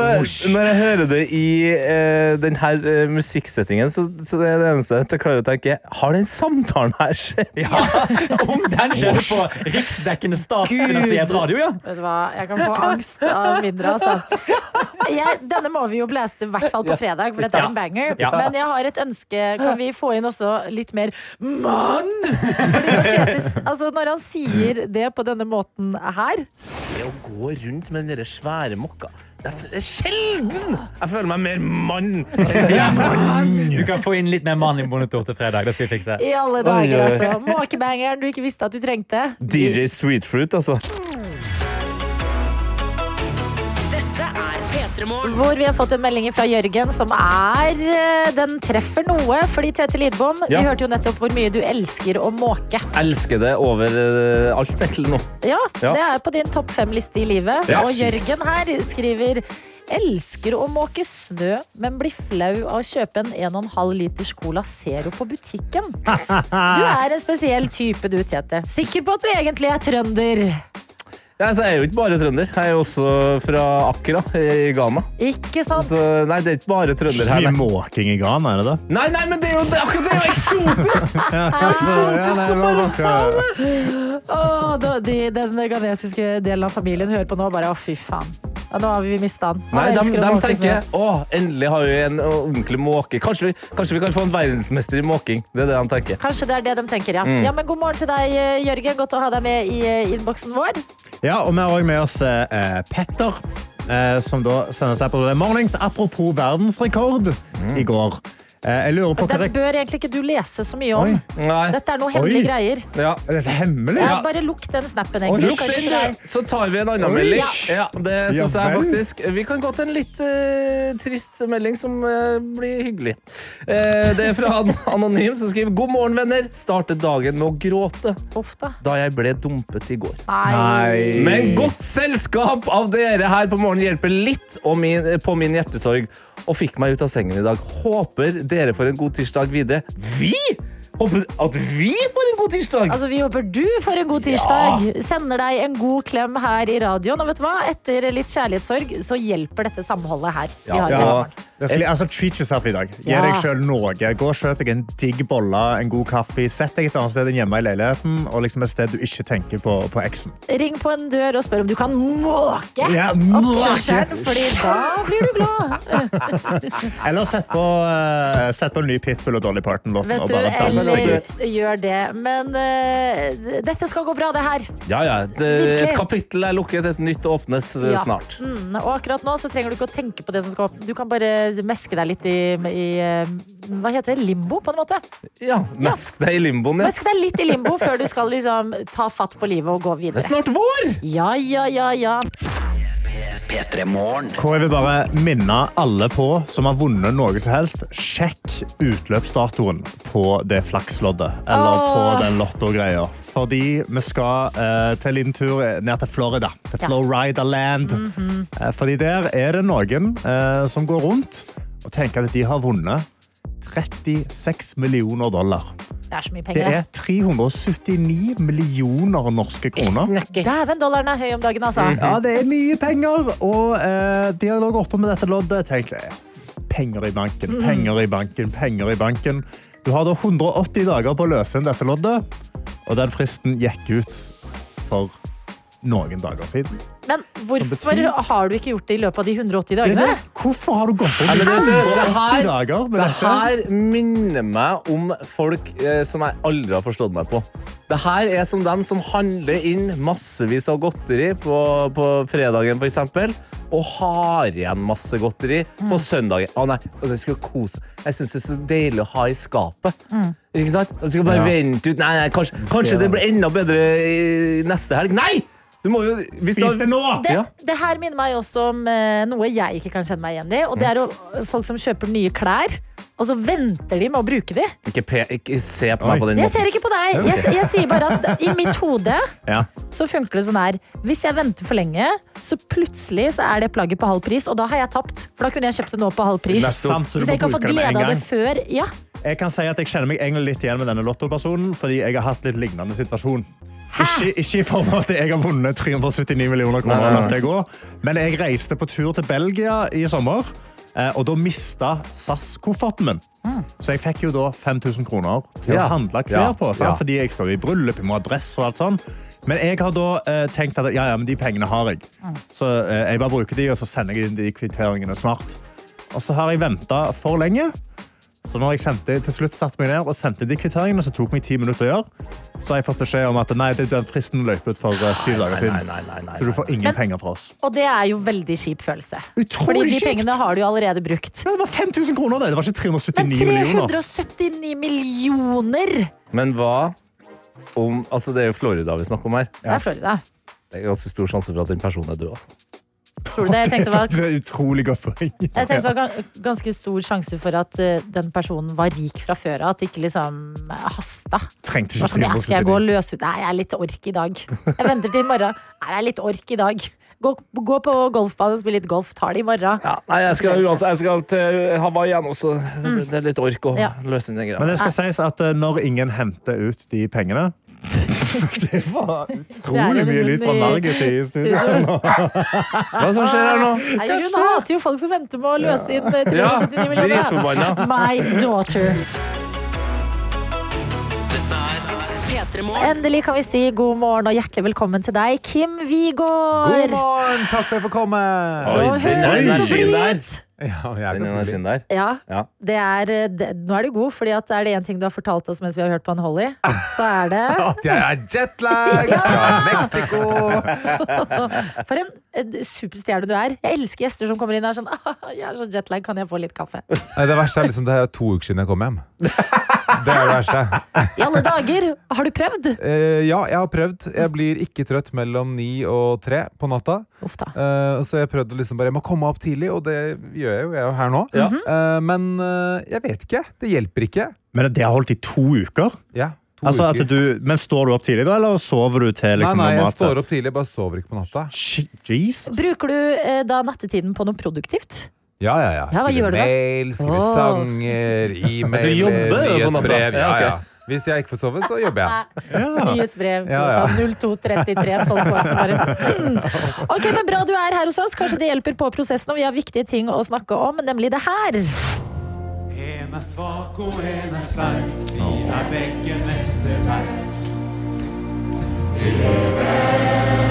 Når jeg hører det i uh, denne uh, musikksettingen, så, så det er det eneste jeg klarer å tenke Har den samtalen her skjedd? Ja, om den skjedde på riksdekkende statsfinansiert radio, ja. Vet du hva, jeg kan få angst av mindre, altså. Jeg, denne må vi jo blæste i hvert fall på fredag, for dette er en banger. Ja. Men jeg har et ønske. Kan vi få inn også litt mer mann? Altså, når han sier det på denne måten her Det å gå rundt med den svære mokka Det er, sjelden jeg føler meg mer mann det. Du kan få inn litt mer mann i Bondetor til fredag. Det skal vi fikse. i alle dager, altså. Måkebangeren du ikke visste at du trengte. DJ Sweetfruit, altså. Hvor vi har fått en melding fra Jørgen som er eh, Den treffer noe. Fordi Tete Lidbom, Ja. vi hørte jo nettopp hvor mye du elsker å måke. Elsker det over eh, alt egentlig nå. Ja, Ja. det er på din topp fem-liste i livet. Og. Jørgen her skriver Elsker å måke snø, men blir flau av å kjøpe en 1,5 liters Cola Zero på butikken. Du er en spesiell type du, Tete. Sikker på at du egentlig er trønder. Ja, altså, jeg er jo ikke bare trønder. Jeg er jo også fra Accra i Ghana. Ikke sant? Så nei, det er ikke bare trønder Så her. mye måking i Ghana, er det det? nei, nei men det er jo det, akkurat det er jo eksotisk! Ja, nei, det var bare- faen! den ghanesiske delen av familien hører på nå og bare å, fy faen. Ja, nå har vi mista han. Nei, de, de tenker å, endelig har vi en ordentlig måke. Kanskje vi, kanskje vi kan få en verdensmester i måking. Det er det de tenker. Kanskje det er det de tenker, ja. Mm. ja. Men god morgen til deg, eh, Jørgen. Godt å ha deg med i eh, innboksen vår. Ja, og vi har også med oss eh, Petter, eh, som da sender seg på Mornings. Apropos verdensrekord i går. Eh, jeg lurer på hva Den det bør egentlig ikke du lese så mye om. Oi. Nei. Dette er noe hemmelige Oi. greier. Ja. Er dette hemmelig? Ja, bare lukk den snappen. Oi. Lukk den, Så tar vi en annen Oi. melding. Ja, det synes jeg faktisk Vi kan gå til en litt uh, trist melding som uh, blir hyggelig. Uh, det er fra Anonym som skriver God morgen, venner. Startet dagen med å gråte Ofte. da. jeg ble dumpet i går. Nei. Men godt selskap av dere her på morgenen hjelper litt min, på min hjertesorg og fikk meg ut av sengen i dag. Håper dere får en god tirsdag videre. Vi Håper at vi får en god tirsdag! Altså, Vi håper du får en god tirsdag. Sender deg en god klem her i radioen. Og vet du hva? Etter litt kjærlighetssorg så hjelper dette samholdet her. Vi Ja, har ja. Petremorgen. Altså, treat yourself i dag. Gi deg selv noe. Gå og Kjøp deg en digg bolle, en god kaffe. Sett deg et annet sted enn hjemme i leiligheten. Og liksom et sted du ikke tenker på, på eksen. Ring på en dør og spør om du kan måke Ja, oppkjørselen. Fordi da blir du glad. Eller sett på, eh, sett på en ny Pitbull og Dolly Parton-låt. Vet og bare dans deg ut. gjør det. Men uh, dette skal gå bra, det her. Ja, ja. Det, et kapittel er lukket, et nytt åpnes eh, Ja. snart. Mm, og akkurat nå så trenger du ikke å tenke på det som skal åpne. Du kan bare meske deg litt i, i eh, Hva heter det? Limbo, på en måte. Ja, Mesk deg i limboen, ja. Mesk deg litt i limbo før du skal liksom ta fatt på livet og gå videre. Det er snart vår! Ja, ja, ja, ja. P3 Morgen. Hvor jeg vil bare minne alle på som har vunnet noe som helst. Sjekk utløpsdatoen på det flaksloddet. Eller på den lottogreia. Fordi vi skal uh, til en liten tur ned til Florida. Til Ja. Florida Land. -hmm. fordi der er det noen uh, som går rundt og tenker at de har vunnet 36 millioner dollar. Det er så mye penger. Det er 379 millioner norske kroner. Dæven, dollaren er høy om dagen, altså. Ja, det er mye penger, og eh, de har da oppe med dette loddet. Tenkte jeg. penger i banken, penger i banken, penger i banken. Du har da 180 dager på å løse inn dette loddet, og den fristen gikk ut for noen dager siden. Men hvorfor har du ikke gjort det i løpet av de 180 er dagene? det. Hvorfor har du gått på det 180 her- dager med Det her minner meg om folk eh, som jeg aldri har forstått meg på. Det her er som dem som handler inn massevis av godteri på, på fredagen, for eksempel, og har igjen masse godteri på søndagen. Å nei, Jeg det skal kose. Jeg syns det er så deilig å ha i skapet. Ikke sant? Jeg skal bare Ja. vente ut. Nei, nei, kanskje, kanskje det blir enda bedre i neste helg. Nei! Du må jo hvis Spis det nå! Det, Ja. det her minner meg også om eh, noe jeg ikke kan kjenne meg igjen i. Og det er jo folk som kjøper nye klær, og så venter de med å bruke de. Ikke, pe ikke se på meg Oi. på den Jeg ser ikke på deg. Jeg, jeg sier bare at i mitt hode Ja. så funker det sånn her. Hvis jeg venter for lenge, så plutselig så er det plagget på halv pris, og da har jeg tapt. For da kunne jeg kjøpt det nå på halv pris. Sant, Hvis jeg ikke har fått glede av det før, ja. Jeg kan si at jeg kjenner meg egentlig litt igjen med denne lottopersonen, fordi jeg har hatt litt lignende situasjon. Ikke, ikke i form av at jeg har vunnet 379 millioner kroner, Nei, nei, nei. men jeg reiste på tur til Belgia i sommer, eh, og da mista SAS kofferten min. Så jeg fikk jo da 5000 kroner til Ja. å handle klær Ja. på. Ja. fordi jeg skal i bryllup, jeg må ha dress og alt sånn. Men jeg har da eh, tenkt at ja, ja, men de pengene har jeg. Så eh, jeg bare bruker de, og så sender jeg inn de kvitteringene snart. Og så har jeg venta for lenge. Så når jeg sendte, til slutt satte meg ned og sendte de kvitteringene, som tok meg ti minutter å gjøre, så har jeg fått beskjed om at nei, det- den fristen løp ut for eh, syv dager siden. Nei, nei, nei, Så du får ingen Men- penger fra oss. Og det er jo veldig kjip følelse. Utrolig Fordi de kjipt! pengene har du jo allerede brukt. Men det var 5000 kroner, det. Det var ikke 379 millioner. Men 379 millioner! Men hva om Altså, det er jo Florida vi snakker om her. Det er Florida. Det er ganske stor sjanse for at den personen er død. Altså. Tror du det? Jeg tenkte det var Det er utrolig godt poeng. Jeg tenkte det var ganske stor sjanse for at eh, den personen var rik fra før av. At det ikke liksom eh, hasta. Trengte ikke sånn, skal jeg gå og løse ut? Nei, jeg er litt ork i dag. Jeg venter til i morgen. Nei, jeg er litt ork i dag. Gå, gå på golfbanen og spille litt golf. Tar det i morgen. Ja, nei, jeg skal, uansett, jeg skal til Hawaii igjen også. Det- Det er litt ork å Ja. løse inn den greia. Men det skal sies at eh, når ingen henter ut de pengene Det var utrolig mye lyd fra Margit i studio. Hva som skjer her nå? Nei, hun hater jo folk som venter med å løse inn eh, 379 millioner. My daughter. Dette er P3 Morgen. Endelig kan vi si god morgen og hjertelig velkommen til deg, Kim God morgen! Takk for at jeg får komme. Oi, Nå den høres du så blid ut! Ja, jeg er Den energien der. Ja, Ja. det er, eh, det, nå er du god, fordi at er det én ting du har fortalt oss mens vi har hørt på en Holly, så er det At jeg er jetlag fra Mexico. For en eh, superstjerne du er. Jeg elsker gjester som kommer inn og er sånn «Ah, Jeg er så jetlag, kan jeg få litt kaffe? Nei, Det verste er liksom det er to uker siden jeg kom hjem. Det er det verste. I alle dager! Har du prøvd? Eh, ja, jeg har prøvd. Jeg blir ikke trøtt mellom ni og tre på natta. Uff da. Eh, så jeg prøvde liksom bare Jeg må komme opp tidlig, og det gjør jeg jo. Jeg er jo her nå. Ja. Eh, men eh, jeg vet ikke. Det hjelper ikke. Men det har holdt i to uker? Ja, to Altså at uker. du, men Står du opp tidlig, da, eller sover du til liksom, nei, nei, jeg står opp tidlig, jeg bare sover ikke på natta. Shit, Jesus. Bruker du eh, da nattetiden på noe produktivt? Ja, ja, ja. Ja, da? mail, skriver oh. sanger, e-mail, nyhetsbrev. Ja, Ja, ja. Hvis jeg ikke får sove, så jobber jeg. Nyhetsbrev Ja, ja. 02.33. Folk bare, mm. Ok, men Bra du er her hos oss. Kanskje det hjelper på prosessen. Og vi har viktige ting å snakke om, nemlig det her. En er svak og en er sterk, vi er begge mesterverk. Vi lever.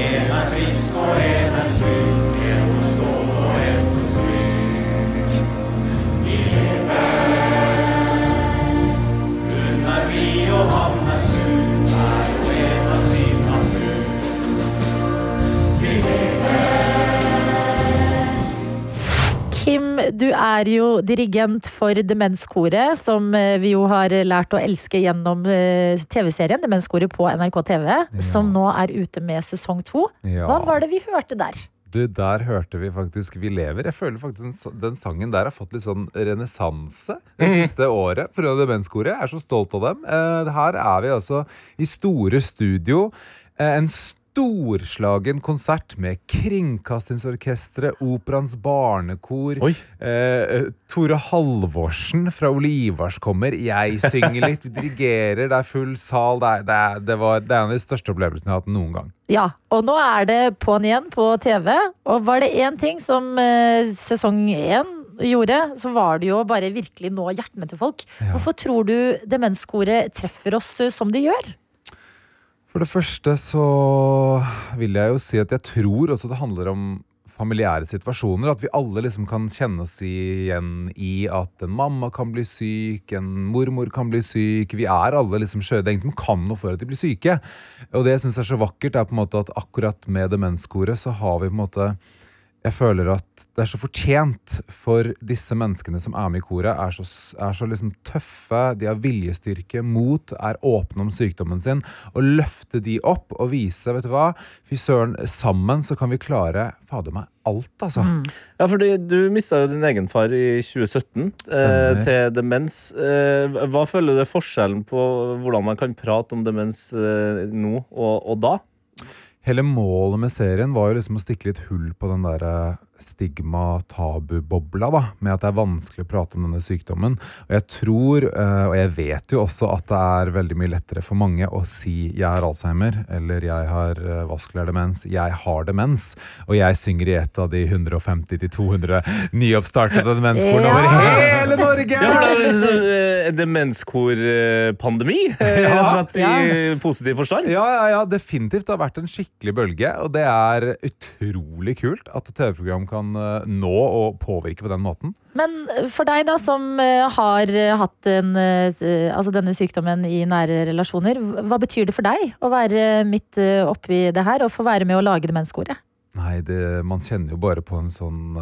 En er frisk og en er syk, Kim, du er jo dirigent for Demenskoret, som eh, vi jo har lært å elske gjennom eh, TV-serien Demenskoret på NRK TV, som nå er ute med sesong to. Ja. Hva var det vi hørte der? Du, Der hørte vi faktisk 'Vi lever'. Jeg føler faktisk den, den sangen der har fått litt sånn renessanse det mm. siste året. På Demenskoret. Jeg er så stolt av dem. Eh, her er vi altså i store studio. Eh, en storslagen konsert med Kringkastingsorkesteret, Operaens barnekor. Eh, Tore Halvorsen fra Olivars kommer. Jeg synger litt, vi dirigerer, det er full sal. Det er, det er, det var, det er en av de største opplevelsene jeg har hatt noen gang. Ja, og nå er det på'n igjen på TV. Og var det én ting som eh, sesong én gjorde, så var det jo bare virkelig nå hjertene til folk. Hvorfor tror du Demenskoret treffer oss eh, som de gjør? For det første så vil jeg jo si at jeg tror også det handler om familiære situasjoner. At vi alle liksom kan kjenne oss igjen i at en mamma kan bli syk, en mormor kan bli syk. Vi er alle liksom skjøre. Det er ingen som kan noe for at de blir syke. Og det jeg syns er så vakkert, er på en måte at akkurat med demenskoret så har vi på en måte jeg føler at det er så fortjent for disse menneskene som er med i koret, er så, er så liksom tøffe, de har viljestyrke, mot, er åpne om sykdommen sin, og løfte de opp og vise, vet du hva, fy søren, sammen så kan vi klare, fader meg, alt, altså. Ja, fordi Du mista jo din egen far i 2017 eh, til demens. Eh, hva føler du er forskjellen på hvordan man kan prate om demens eh, nå og, og da? Hele målet med serien var jo liksom å stikke litt hull på den der stigma-tabu-bobla, da, med at det er vanskelig å prate om denne sykdommen. Og jeg tror, eh, og jeg vet jo også at det er veldig mye lettere for mange å si 'jeg har Alzheimer', eller 'jeg har eh, vaskulær demens', 'jeg har demens', og jeg synger i et av de 150-200 nyoppstartede demenskorene Ja. over hele Norge! Ja, liksom, eh, demenskorpandemi, Ja, i positiv forstand. Ja, ja, ja, definitivt. Det har vært en skikkelig bølge, og det er utrolig kult at TV-program kan eh, nå og påvirke på den måten. Men for deg da, som eh, har eh, hatt en, altså denne sykdommen i nære relasjoner, hva betyr det for deg å være midt oppi det her og få være med å lage Demenskoret? Nei, det, man kjenner jo bare på en sånn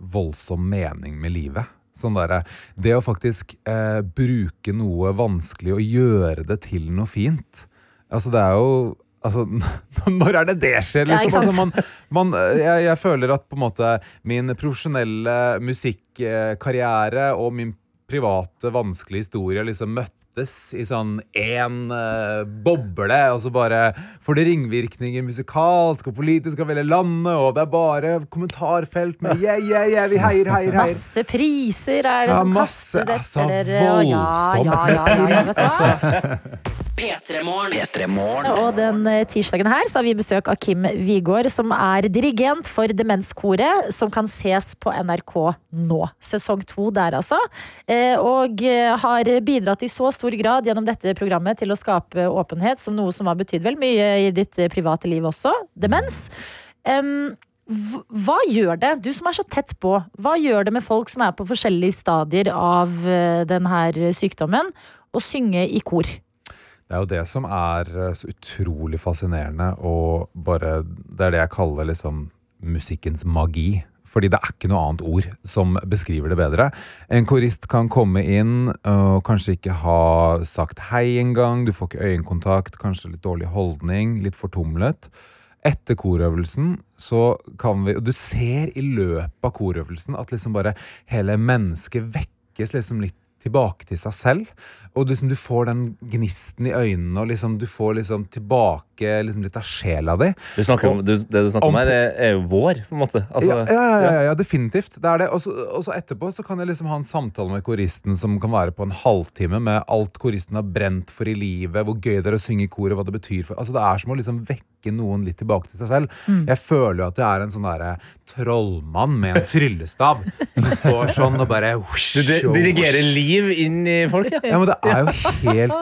voldsom mening med livet. Sånn der, Det å faktisk eh, bruke noe vanskelig og gjøre det til noe fint. Altså, det er jo Altså, når er det det skjer? Liksom? Ja, altså, man, man, jeg, jeg føler at på en måte min profesjonelle musikkarriere og min private, vanskelige historie liksom møttes i sånn én uh, boble, og så bare får det ringvirkninger musikalsk og politisk over hele landet, og det er bare kommentarfelt med yeah, yeah, yeah, vi heier, heier, heier. Masse priser er det Ja, som masse, kastes altså, etter dere. voldsomt. Ja, ja, ja, ja, ja, vet du hva? P3morgen. Og den eh, tirsdagen her så har vi besøk av Kim Wigård, som er dirigent for Demenskoret, som kan ses på NRK nå. Sesong to der, altså. Eh, Og eh, har bidratt i så stor grad gjennom dette programmet til å skape åpenhet, som noe som har betydd vel mye i ditt eh, private liv også. Demens. Um, Hva gjør det, du som er så tett på, hva gjør det med folk som er på forskjellige stadier av eh, denne sykdommen, å synge i kor? Det er jo det som er eh, så utrolig fascinerende, og bare Det er det jeg kaller liksom musikkens magi. Fordi det er ikke noe annet ord som beskriver det bedre. En korist kan komme inn og kanskje ikke ha sagt hei engang, du får ikke øyekontakt, kanskje litt dårlig holdning, litt fortumlet. Etter korøvelsen så kan vi Og du ser i løpet av korøvelsen at liksom bare hele mennesket vekkes liksom litt tilbake til seg selv. Og liksom du får den gnisten i øynene, og liksom du får liksom tilbake liksom litt av sjela di. Du snakker om, du, det du snakker om Om- her, er, er jo vår, på en måte. Altså, ja, ja, ja, ja, ja, definitivt. Det er det. Og så etterpå så kan jeg liksom ha en samtale med koristen som kan være på en halvtime, med alt koristen har brent for i livet, hvor gøy det er å synge i kor, og hva det betyr for Altså Det er som å liksom vekke noen litt tilbake til seg selv. Mm. Jeg føler jo at jeg er en sånn derre trollmann med en tryllestav som står sånn og bare Du dirigerer liv inn i folk, ja. Ja, men det er jo helt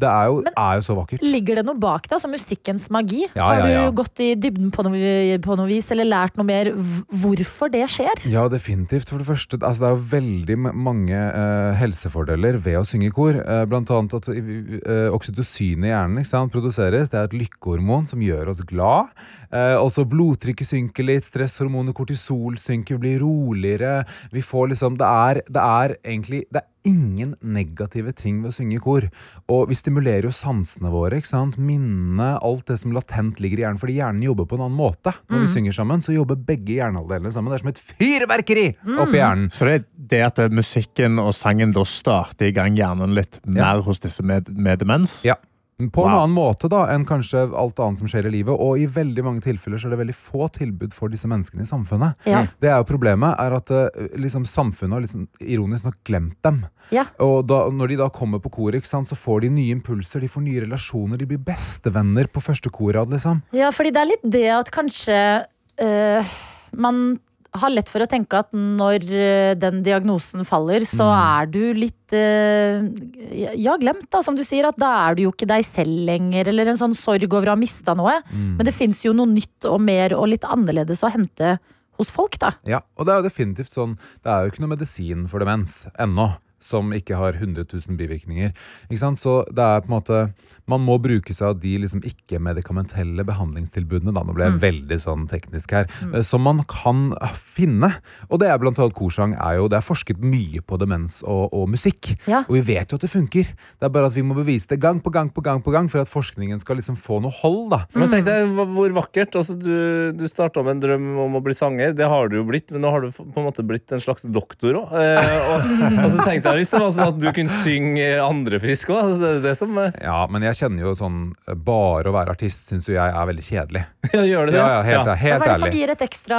Det er jo, er jo så vakkert. Ligger det noe bak det, altså musikkens magi? Ja, Har ja, ja. du gått i dybden på noe, på noe vis, eller lært noe mer hvorfor det skjer? Ja, definitivt. For det første, altså det er jo veldig mange uh, helsefordeler ved å synge i kor. Uh, blant annet at uh, oksytocin i hjernen ikke sant, produseres. Det er et lykkehormon som gjør oss glad. Eh, også blodtrykket synker litt, stresshormonet kortisol synker, vi blir roligere. Vi får liksom Det er, det er egentlig det er ingen negative ting ved å synge i kor. Og vi stimulerer jo sansene våre. ikke sant? Minnene, alt det som latent ligger i hjernen. Fordi hjernen jobber på en annen måte. Når vi Mm. synger sammen, så jobber begge hjernehalvdelene sammen. Det er som et fyrverkeri oppi hjernen. Så det, det at eh, musikken og sangen da starter i gang hjernen litt mer hos disse med, med demens? Ja. På en Wow. annen måte da enn kanskje alt annet som skjer i livet. Og i veldig mange tilfeller så er det veldig få tilbud for disse menneskene i samfunnet. Ja. Det er jo Problemet er at eh, liksom, samfunnet har liksom, ironisk nok glemt dem. Ja. Og da, når de da kommer på koret, så får de nye impulser, de får nye relasjoner, de blir bestevenner på første korrad. liksom. Ja, fordi det er litt det at kanskje øh, man har lett for å tenke at når øh, den diagnosen faller, så Mm. er du litt øh, Ja, glemt, da, som du sier. At da er du jo ikke deg selv lenger, eller en sånn sorg over å ha mista noe. Mm. Men det fins jo noe nytt og mer og litt annerledes å hente hos folk, da. Ja, og det er jo definitivt sånn Det er jo ikke noe medisin for demens ennå. Som ikke har 100 000 bivirkninger. Ikke sant? Så det er på en måte Man må bruke seg av de liksom ikke-medikamentelle behandlingstilbudene. Da. Nå ble jeg Mm. veldig sånn teknisk her. Mm. Som man kan finne. Og det er blant annet korsang. er jo, Det er forsket mye på demens og, og musikk. Ja. Og vi vet jo at det funker. Det er bare at vi må bevise det gang på gang på gang på gang for at forskningen skal liksom få noe hold. da. Men tenk deg hvor vakkert. Altså, du du starta med en drøm om å bli sanger. Det har du jo blitt, men nå har du på en måte blitt en slags doktor òg. Eh, og, og så tenkte jeg hvis det var sånn at du kunne synge andre friske òg. Det det som eh, Ja, men jeg kjenner jo sånn eh, Bare å være artist syns jo jeg er veldig kjedelig. Ja, gjør det det? Ja, ja, helt, Ja. helt Hva er det som gir et ekstra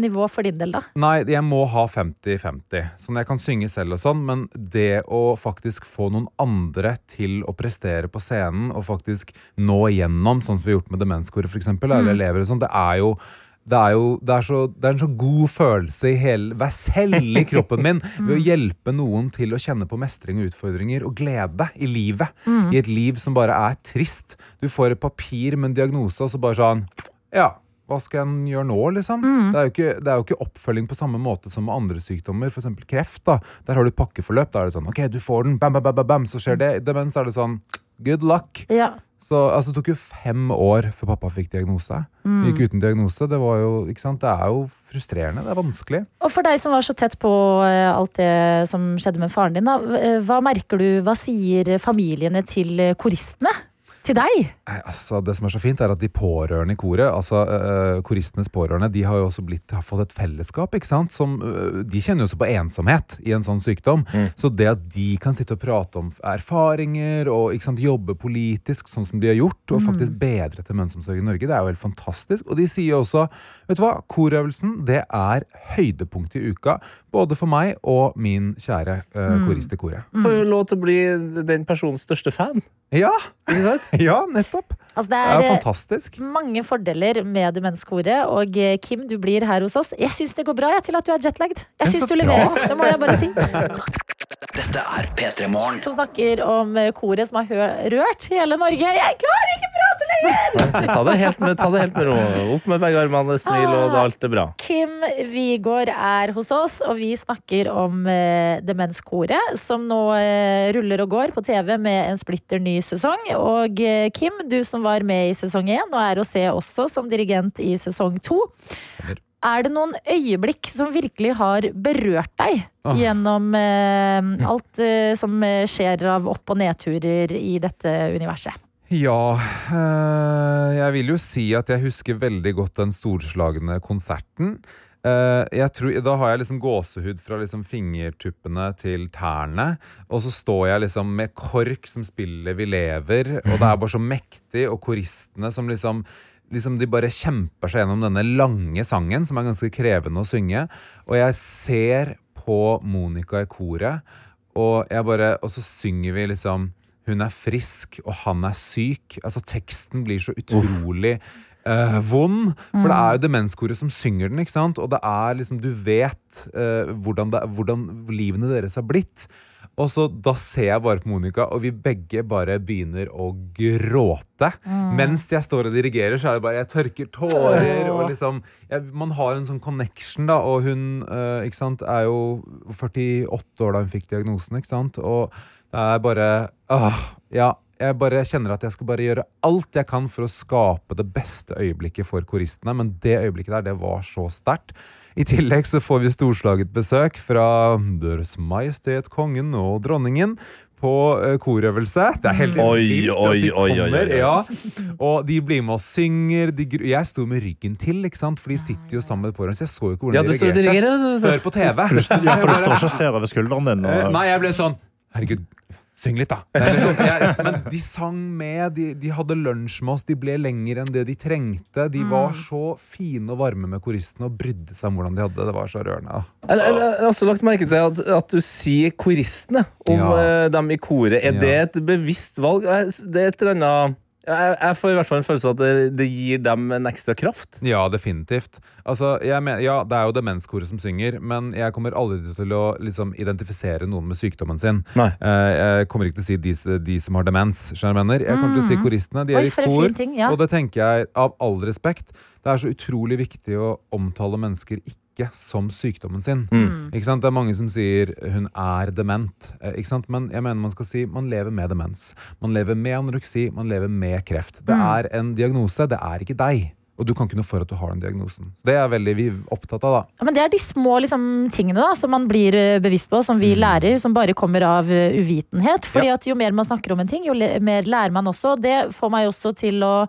nivå for din del, da? Nei, jeg må ha 50-50. Sånn jeg kan synge selv og sånn, men det å faktisk få noen andre til å prestere på scenen og faktisk nå igjennom, sånn som vi har gjort med demenskoret for eksempel, eller Mm. elever og sånn, det er jo det er jo det er så, det er en så god følelse i hele, hver celle i kroppen min ved å hjelpe noen til å kjenne på mestring og utfordringer og glede i livet. Mm. I et liv som bare er trist. Du får et papir med en diagnose, og så bare sånn Ja, hva skal en gjøre nå, liksom? Mm. Det, er ikke, det er jo ikke oppfølging på samme måte som med andre sykdommer, f.eks. kreft. da. Der har du pakkeforløp. Da er det sånn OK, du får den, bam, bam, bam, bam, bam, så skjer det. Demens er det sånn good luck. Ja. Så altså, Det tok jo fem år før pappa fikk diagnose. Mm. Gikk uten diagnose. Det var jo, ikke sant? Det er jo frustrerende. Det er vanskelig. Og for deg som var så tett på eh, alt det som skjedde med faren din, da, hva merker du, hva sier familiene til eh, koristene? Til deg? Nei, altså, det som er så fint, er at de pårørende i koret, altså uh, koristenes pårørende, de har jo også blitt, har fått et fellesskap. ikke sant? Som, uh, de kjenner jo også på ensomhet i en sånn sykdom. Så det at de kan sitte og prate om erfaringer og ikke sant, jobbe politisk, sånn som de har gjort, og Mm. faktisk bedre til mønsteromsorg i Norge, det er jo helt fantastisk. Og de sier jo også vet du hva, korøvelsen det er høydepunktet i uka, både for meg og min kjære Mm. korist i koret. Får jo lov til å bli den personens største fan. Ja! Ikke sant? Ja, nettopp. Altså, det Det er, er eh, fantastisk. mange fordeler med demenskoret. Og eh, Kim, du blir her hos oss. Jeg syns det går bra jeg, til at du er jetlagd. Jeg syns du leverer. Det må jeg bare si. Dette er P3 Morgen. Som snakker om koret som har rørt hele Norge. Jeg klarer ikke prate lenger! Ta det helt med, ta det helt med ro. Opp med begge armene, smil, og det- alt er bra. Kim Wigård er hos oss, og vi snakker om eh, Demenskoret, som nå eh, ruller og går på TV med en splitter ny sesong. Og eh, Kim, du som var med i sesong én, og er å se også som dirigent i sesong to. Er det noen øyeblikk som virkelig har berørt deg Ah. gjennom eh, alt eh, som eh, skjer av opp- og nedturer i dette universet? Ja, eh, jeg vil jo si at jeg husker veldig godt den storslagne konserten. Eh, tror, da har jeg liksom gåsehud fra liksom fingertuppene til tærne. Og så står jeg liksom med KORK som spiller Vi lever, og det er bare så mektig, og koristene som liksom Liksom De bare kjemper seg gjennom denne lange sangen, som er ganske krevende å synge. Og jeg ser på Monica i koret, og, bare, og så synger vi liksom Hun er frisk, og han er syk. Altså Teksten blir så utrolig uh, vond. For det er jo demenskoret som synger den, ikke sant? Og det er liksom, du vet uh, hvordan, det, hvordan livene deres har blitt. Og så Da ser jeg bare på Monica, og vi begge bare begynner å gråte. Mens jeg står og dirigerer, så er det bare jeg tørker tårer. og liksom, jeg, Man har en sånn connection, da. Og hun uh, ikke sant, er jo 48 år da hun fikk diagnosen. ikke sant? Og det er bare uh, Ja. Jeg bare kjenner at jeg skal bare gjøre alt jeg kan for å skape det beste øyeblikket for koristene. Men det øyeblikket der, det var så sterkt. I tillegg så får vi storslaget besøk fra Deres Majestet Kongen og Dronningen på eh, korøvelse. Det er helt Oi, vilt at oi, de oi, oi, kommer. oi. Ja. Og de blir med og synger. De, gr- jeg sto med ryggen til, ikke sant? for de sitter jo sammen med pårørende. Så jeg så jo ikke hvordan Ja, de står reagerte før på TV. Ja, for du står ikke og ser over skulderen din. Eh, Og... Nei, jeg ble sånn Herregud, syng litt, da. Jeg, men de sang med, de, de hadde lunsj med oss, de ble lenger enn det de trengte. De var så fine og varme med koristene og brydde seg om hvordan de hadde det. Det var så rørende. Jeg, jeg, jeg har også lagt merke til at, at du sier koristene om Ja. eh, dem i koret. Er Ja. det et bevisst valg? Det er et eller annet jeg, jeg får i hvert fall en følelse av at det, det gir dem en ekstra kraft. Ja, definitivt. Altså, jeg men, ja, Det er jo demenskoret som synger, men jeg kommer aldri til å liksom, identifisere noen med sykdommen sin. Nei. Eh, jeg kommer ikke til å si de, de som har demens. jeg mener? Jeg kommer til å si koristene. De er Oi, i kor. ting, ja. Og det tenker jeg, av all respekt, det er så utrolig viktig å omtale mennesker ikke som sykdommen sin. Mm. Ikke sant? Det er mange som sier hun er dement. Eh, Ikke sant? Men jeg mener man skal si man lever med demens. Man lever med anoreksi, man lever med kreft. Det Mm. er en diagnose, det er ikke deg. Og du kan ikke noe for at du har den diagnosen. Så Det er veldig vi opptatt av, da. Ja, men det er de små liksom, tingene da, som man blir eh, bevisst på, som vi lærer, som bare kommer av eh, uvitenhet. Fordi Ja. at jo mer man snakker om en ting, jo mer lærer man også. Det får meg også til å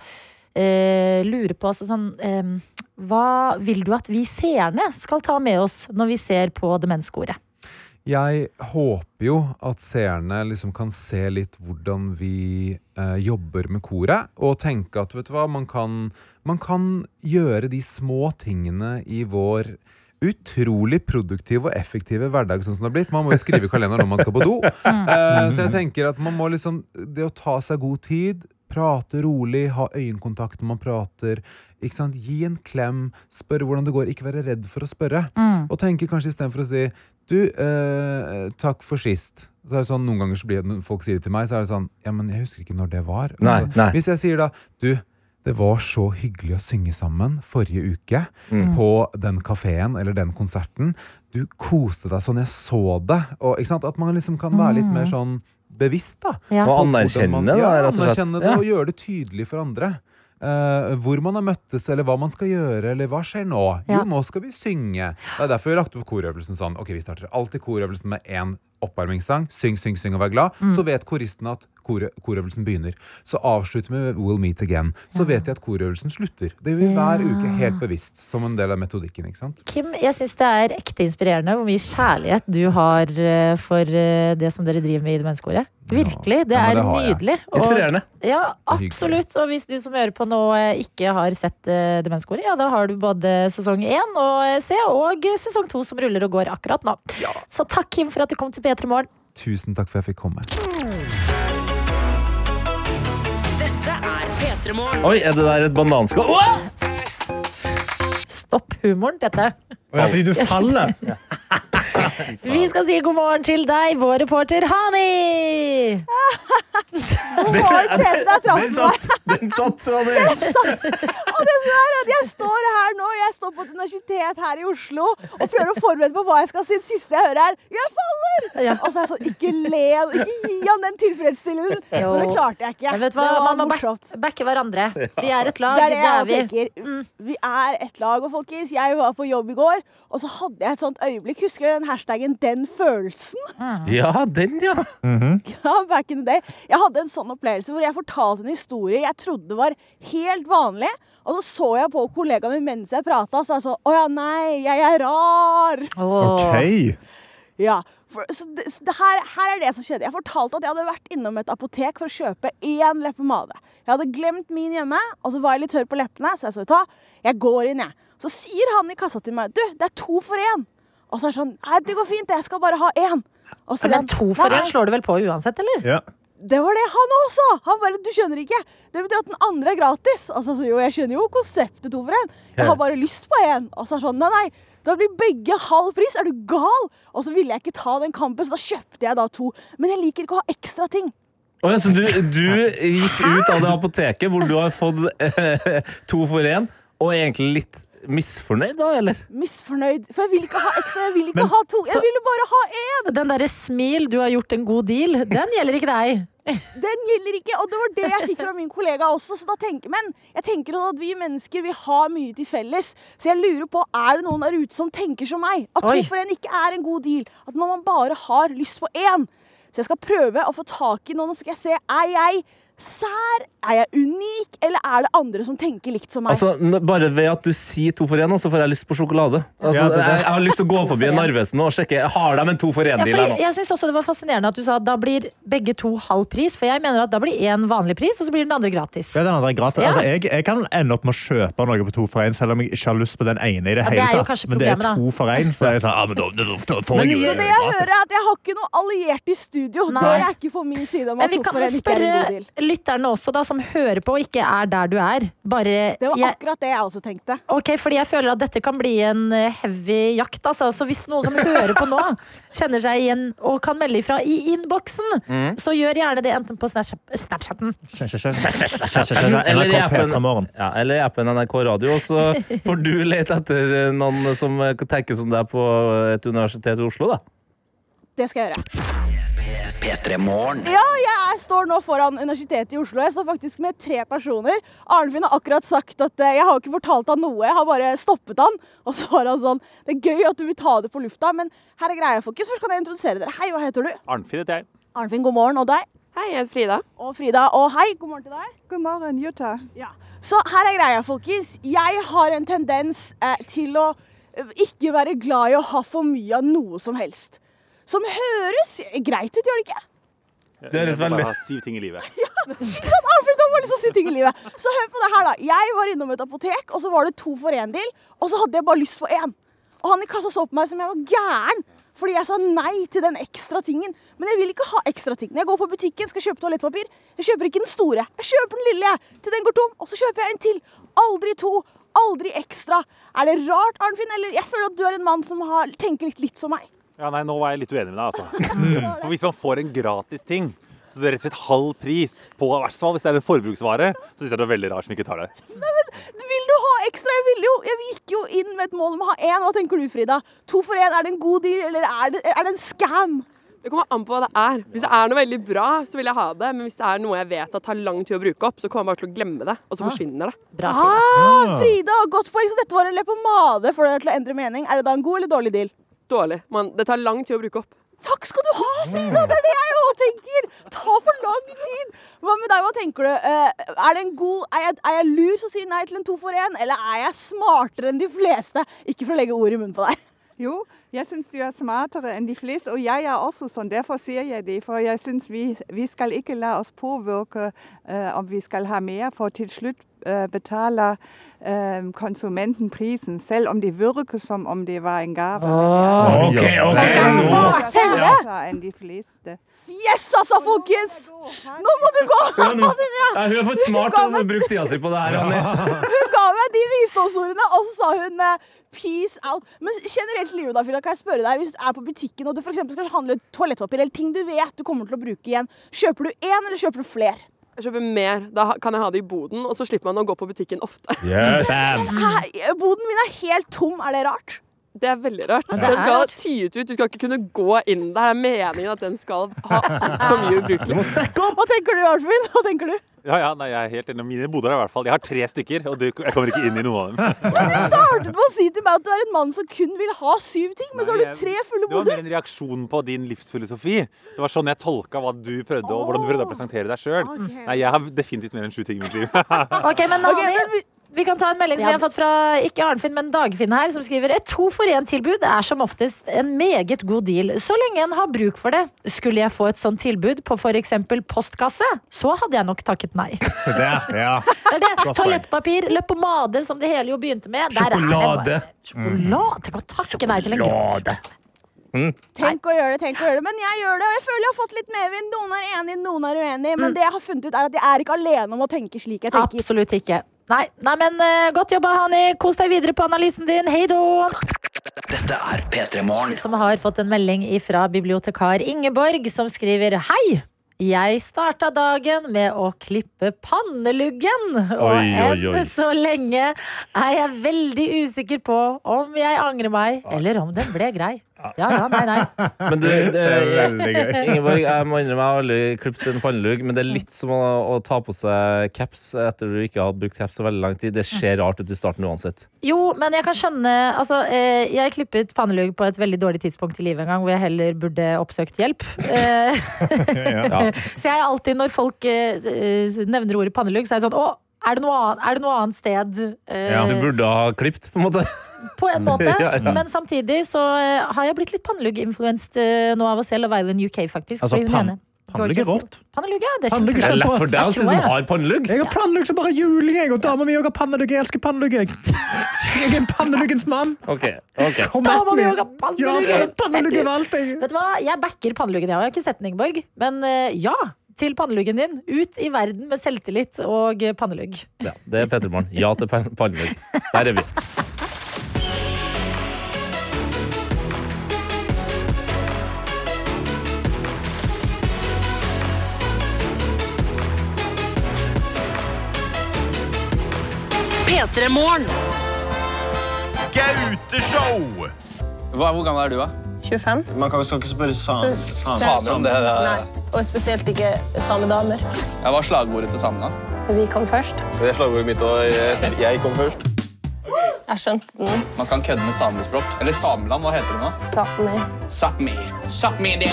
eh, lurer på altså, sånn, eh, Hva vil du at vi seerne skal ta med oss når vi ser på demenskoret? Jeg håper jo at seerne liksom kan se litt hvordan vi eh, jobber med koret, og tenke at vet du hva, man kan, man kan gjøre de små tingene i vår utrolig produktive og effektive hverdag sånn som det har blitt. Man må jo skrive i kalenderen når man skal på do. Eh, så jeg tenker at man må liksom Det å ta seg god tid, prate rolig, ha øyekontakt når man prater. Ikke sant? Gi en klem, spørre hvordan det går. Ikke være redd for å spørre. Og tenke kanskje istedenfor å si Du, eh, takk for sist. Så er det sånn, Noen ganger så blir det, når folk sier det til meg, så er det sånn Ja, men jeg husker ikke når det var. Nei, Altså, nei. Hvis jeg sier da Du, det var så hyggelig å synge sammen forrige uke på den kafeen eller den konserten. Du koste deg sånn jeg så det. Og, ikke sant? At man liksom kan være litt mer sånn bevisst, da. Ja. Og anerkjenne man- det, ja, og anerkjenne det og gjøre det tydelig for andre. Uh, hvor man har møttes, eller hva man skal gjøre, eller hva skjer nå? Ja. Jo, nå skal vi synge. Det er derfor vi har lagt opp korøvelsen sånn. Ok, Vi starter alltid korøvelsen med én oppvarmingssang. Syng, syng, syng og vær glad. Mm. Så vet koristen at kore, korøvelsen begynner. Så avslutter vi med We'll Meet Again. Så vet de at korøvelsen slutter. Det gjør vi hver uke helt bevisst, som en del av metodikken. ikke sant? Kim, jeg syns det er ekte inspirerende hvor mye kjærlighet du har eh, for eh, det som dere driver med i Demenskoret. Virkelig. Det Ja, er det har jeg. nydelig. Og- Inspirerende. Ja, er absolutt. Og hvis du som hører på nå eh, ikke har sett uh, Demenskoret, ja, da har du både sesong én å eh, se, og eh, sesong to som ruller og går akkurat nå. Så takk, Kim, for at du kom til P3 Morgen. Tusen takk for at jeg fikk komme. Dette er P3 Morgen. Oi, er det der et bananskall? Stopp humoren, dette. Ja, fordi du faller. Vi skal si god morgen til deg, vår reporter Hani! Den, der traff den satt! Den satt, Anne. Og det at jeg står her nå, jeg står på et universitet her i Oslo og prøver å forberede på hva jeg skal si. Det siste jeg hører, er 'jeg faller'! Og så er jeg sånn Ikke le, ikke gi han den tilfredsstillelsen. Jo. Men det klarte jeg ikke. Vet hva? Det var Man må back, morsomt. backe hverandre. Vi er et lag. Det er det jeg vi. tenker. Vi er et lag. Og folkens, jeg var på jobb i går, og så hadde jeg et sånt øyeblikk. Husker du den hashtaggen 'den følelsen'? Ja, den, ja. Ja, back in the day. Jeg hadde en sånn opplevelse hvor jeg fortalte en historie jeg trodde var helt vanlig. Og så så jeg på kollegaen min mens jeg prata, så jeg sånn Å ja, nei, jeg er rar. OK. Ja, for, så det, så det her, her er det som skjedde. Jeg fortalte at jeg hadde vært innom et apotek for å kjøpe én leppepomade. Jeg hadde glemt min hjemme, og så var jeg litt tørr på leppene, så jeg sa ta, jeg går inn, jeg. Så sier han i kassa til meg du, det er to for én. Og så er det sånn nei, det går fint, jeg skal bare ha én. Og så Men han, to for «Nei, én slår du vel på uansett, eller? Ja. det var det han òg sa! Han bare, du skjønner ikke. Det betyr at den andre er gratis. Altså, så jo, jeg skjønner jo konseptet to for én. Jeg har bare lyst på én. Og så er det sånn, nei, nei. Da blir begge halv pris. Er du gal? Og så ville jeg ikke ta den kampen, så da kjøpte jeg da to. Men jeg liker ikke å ha ekstra ting. Oh, ja, så du, du gikk ut av det apoteket hvor du har fått eh, to for én, og egentlig litt misfornøyd, da, eller? Misfornøyd. For jeg vil ikke ha ekstra. Jeg vil ikke Men- ha to. så- ville bare ha én. Den derre smil, du har gjort en god deal, den gjelder ikke deg. Den gjelder ikke, og det var det jeg fikk fra min kollega også. Så da tenker, men jeg tenker at vi mennesker vi har mye til felles. Så jeg lurer på, er det noen der ute som tenker som meg? At Oi. to for én ikke er en god deal. At når man bare har lyst på én. Så jeg skal prøve å få tak i noen, og så skal jeg se er jeg sær, er jeg unik, eller er det andre som tenker likt som meg? Altså, Bare ved at du sier to for én, så får jeg lyst på sjokolade. Altså, Ja, det det. jeg, jeg har lyst til å gå forbi Narvesen og sjekke Har de en to for én-deal ja, her nå. jeg synes også det var fascinerende at du sa at da blir begge to halv pris. For jeg mener at da blir én vanlig pris, og så blir den andre gratis. Ja, den andre er gratis. Ja. Altså, jeg, jeg kan ende opp med å kjøpe noe på to for én, selv om jeg ikke har lyst på den ene. i det Ja, det hele er tatt. Men det er to for én, så jeg sa ah, men da, da, da får Men jeg jo det det jeg gratis. hører er at jeg har ikke noe alliert i studio. Nei. Det er ikke på min side om at to for én ikke er en god deal. lytterne også, da, som hører på og ikke er der du er. Bare Det var jeg, akkurat det jeg også tenkte. Ok, fordi jeg føler at dette kan bli en eh, heavy jakt. Altså. Så hvis noen som hører på nå, kjenner seg igjen og kan melde ifra i innboksen, Mm. så gjør gjerne det enten på Snapchat- Snapchatten. Eller i appen, ja, eller i appen NRK Radio. Så får du lete etter noen som tenker som deg på et universitet i Oslo, da. Det skal jeg gjøre. P3 Morgen. Ja, jeg står nå foran Universitetet i Oslo. Jeg står faktisk med tre personer. Arnfinn har akkurat sagt at eh, jeg har ikke fortalt han noe, jeg har bare stoppet han. Og så var han sånn Det er gøy at du vil ta det på lufta, men her er greia, folkens. Først kan jeg introdusere dere. Hei, hva heter du? Arnfinn heter jeg. Arnfinn, god morgen. Og deg? Hei, jeg heter Frida. Og Frida. Og hei, god morgen til deg. God morgen, Jutta. Ja. Så her er greia, folkens. Jeg har en tendens eh, til å eh, ikke være glad i å ha for mye av noe som helst. Som høres greit ut, gjør det ikke? Det høres jeg må veldig- bare ha syv ting i livet. Ja, Ikke sant? Alfred du har bare så syv ting i livet. Så hør på det her, da. Jeg var innom et apotek, og så var det to for én-deal. Og så hadde jeg bare lyst på én. Og han i kassa så på meg som jeg var gæren. Fordi jeg sa nei til den ekstra tingen. Men jeg vil ikke ha ekstra ting. Når jeg går på butikken skal kjøpe toalettpapir, jeg kjøper ikke den store. Jeg kjøper den lille, jeg. Til den går tom. Og så kjøper jeg en til. Aldri to. Aldri ekstra. Er det rart, Arnfinn? Eller jeg føler at du er en mann som har, tenker litt, litt som meg. Ja, nei, Nå var jeg litt uenig med deg. altså. For Hvis man får en gratis ting, så det er rett og slett halv pris på hvert fall hvis det er en forbruksvare, så syns jeg det er veldig rart som ikke tar det. Nei, men Vil du ha ekstra? Jeg, ville jo, jeg gikk jo inn med et mål om å ha én. Hva tenker du, Frida? To for én, er det en god deal, eller er det, er det en scam? Det kommer an på hva det er. Hvis det er noe veldig bra, så vil jeg ha det. Men hvis det er noe jeg vet at tar lang tid å bruke opp, så kommer jeg bare til å glemme det. Og så forsvinner det. Bra, Frida. Ah, Frida, godt poeng. Så dette var en leppepomade for deg til å endre mening. Er det da en god eller dårlig deal? Dårlig. Man, det tar lang tid å bruke opp. Takk skal du ha, Frida! Det er det jeg òg tenker! Ta for lang tid! Hva med deg, hva tenker du? Eh, er, det en god, er, jeg, er jeg lur som sier nei til en to for én, eller er jeg smartere enn de fleste? Ikke for å legge ord i munnen på deg. Jo, jeg syns du er smartere enn de fleste, og jeg er også sånn. Derfor sier jeg det. For jeg syns vi, vi skal ikke la oss påvirke uh, om vi skal ha mer, for til slutt betaler eh, konsumenten prisen, selv om det virker som om det var en gave. Ok, ok, smartere enn de fleste. Yes, altså, folkens! Nå må du gå! Ja, nå- Ja, hun er for smart til å bruke tida si på det her, Anni. Hun ga meg de visdomsordene, og så sa hun eh, 'peace out'. Men generelt i livet, da, Frida, kan jeg spørre deg, hvis du er på butikken og du for skal handle toalettpapir eller ting du vet du kommer til å bruke igjen, kjøper du én eller kjøper du fler? Jeg kjøper mer. Da kan jeg ha det i boden, og så slipper man å gå på butikken ofte. Yes. Boden min er helt tom. Er det rart? Det er veldig rart. Ja, det Den skal tyet ut. Du skal ikke kunne gå inn der. Det er meningen at den skal ha altfor mye ubrukelig. Hva tenker du, Arnfinn? Hva tenker du? Ja, ja, nei, jeg er helt enig. Mine boder er i hvert fall Jeg har tre stykker, og jeg kommer ikke inn i noen av dem. Du startet med å si til meg at du er en mann som kun vil ha syv ting, men så har du tre fulle boder. Det var mer en reaksjon på din livsfilosofi. Det var sånn jeg tolka hva du prøvde, og hvordan du prøvde å presentere deg sjøl. Nei, jeg har definitivt mer enn sju ting i mitt liv. Ok, men Nani, vi kan ta en melding som Ja. vi har fått fra ikke Arnfinn, men Dagfinn her, som skriver et to for én-tilbud er som oftest en meget god deal, så lenge en har bruk for det. Skulle jeg få et sånt tilbud på f.eks. postkasse, så hadde jeg nok takket nei. Det ja. Det er det. Toalettpapir, leppepomade, som det hele jo begynte med. Sjokolade. Sjokolade? Å takke nei til en gratis Tenk å gjøre det, tenk å gjøre det. Men jeg gjør det, og jeg føler jeg har fått litt medvind. Noen er enig, noen er uenig. Men det jeg har funnet ut, er at jeg er ikke alene om å tenke slik jeg tenker. Absolutt ikke. Nei, nei men uh, godt jobba, Hani. Kos deg videre på analysen din. Hei då! Dette er P3 Morgen. Som har fått en melding fra bibliotekar Ingeborg, som skriver Hei! Jeg starta dagen med å klippe panneluggen. Og Oi, oi, oi. enn så lenge er jeg veldig usikker på om jeg angrer meg, eller om den ble grei. Ja, ja, nei, nei. Men det, det, Det er veldig gøy. Ingeborg, jeg må innrømme jeg har aldri klippet en pannelugg, men det er litt som å, å ta på seg caps etter du ikke har brukt caps så veldig lang tid. Det ser rart ut i starten uansett. Jo, men jeg kan skjønne altså, eh, Jeg klippet pannelugg på et veldig dårlig tidspunkt i livet en gang, hvor jeg heller burde oppsøkt hjelp. Eh, Ja. Så jeg er alltid, når folk eh, nevner ordet pannelugg, så er jeg sånn Å, er det noe annet, er det noe annet sted? eh, Du burde ha klippet, på en måte. På en måte. Ja, ja. Men samtidig så eh, har jeg blitt litt pannelugg-influenced eh, nå av å se Love Island UK, faktisk. Altså, pan- pannelugg er rått. Pannelugg, ja. Det er Pannelugg er. Det er lett for deg å si som har pannelugg. Jeg har pannelugg som bare juling, jeg. Og dama mi òg har pannelugg. Jeg elsker pannelugg, jeg. Jeg er en panneluggens mann. Ok, ok. Kom Dama etter mi meg. også har pannelugg. Ja, for er pannelugg overalt, jeg. Vet du hva, jeg backer panneluggen, jeg òg. Jeg har ikke sett den, Ingeborg. Men eh, ja til panneluggen din. Ut i verden med selvtillit og pannelugg. Ja, det er Petter Morgen. Ja til pan- pannelugg. Der er vi. P3 Gauteshow! Hvor gammel er du, da? 25. Man kan, skal ikke spørre sam, Så- sam, Samer om det, det, Nei, og spesielt ikke samedamer. Ja, Hva er slagordet til samene? Vi kom først. Det er slagordet mitt, og jeg, jeg kom først. Jeg skjønte den. Man kan kødde med samespråk. Eller Sameland, hva heter det nå? Sápmi. Sápmi. Sápmi det.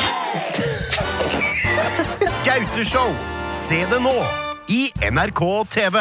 Gauteshow! Se det nå i NRK TV.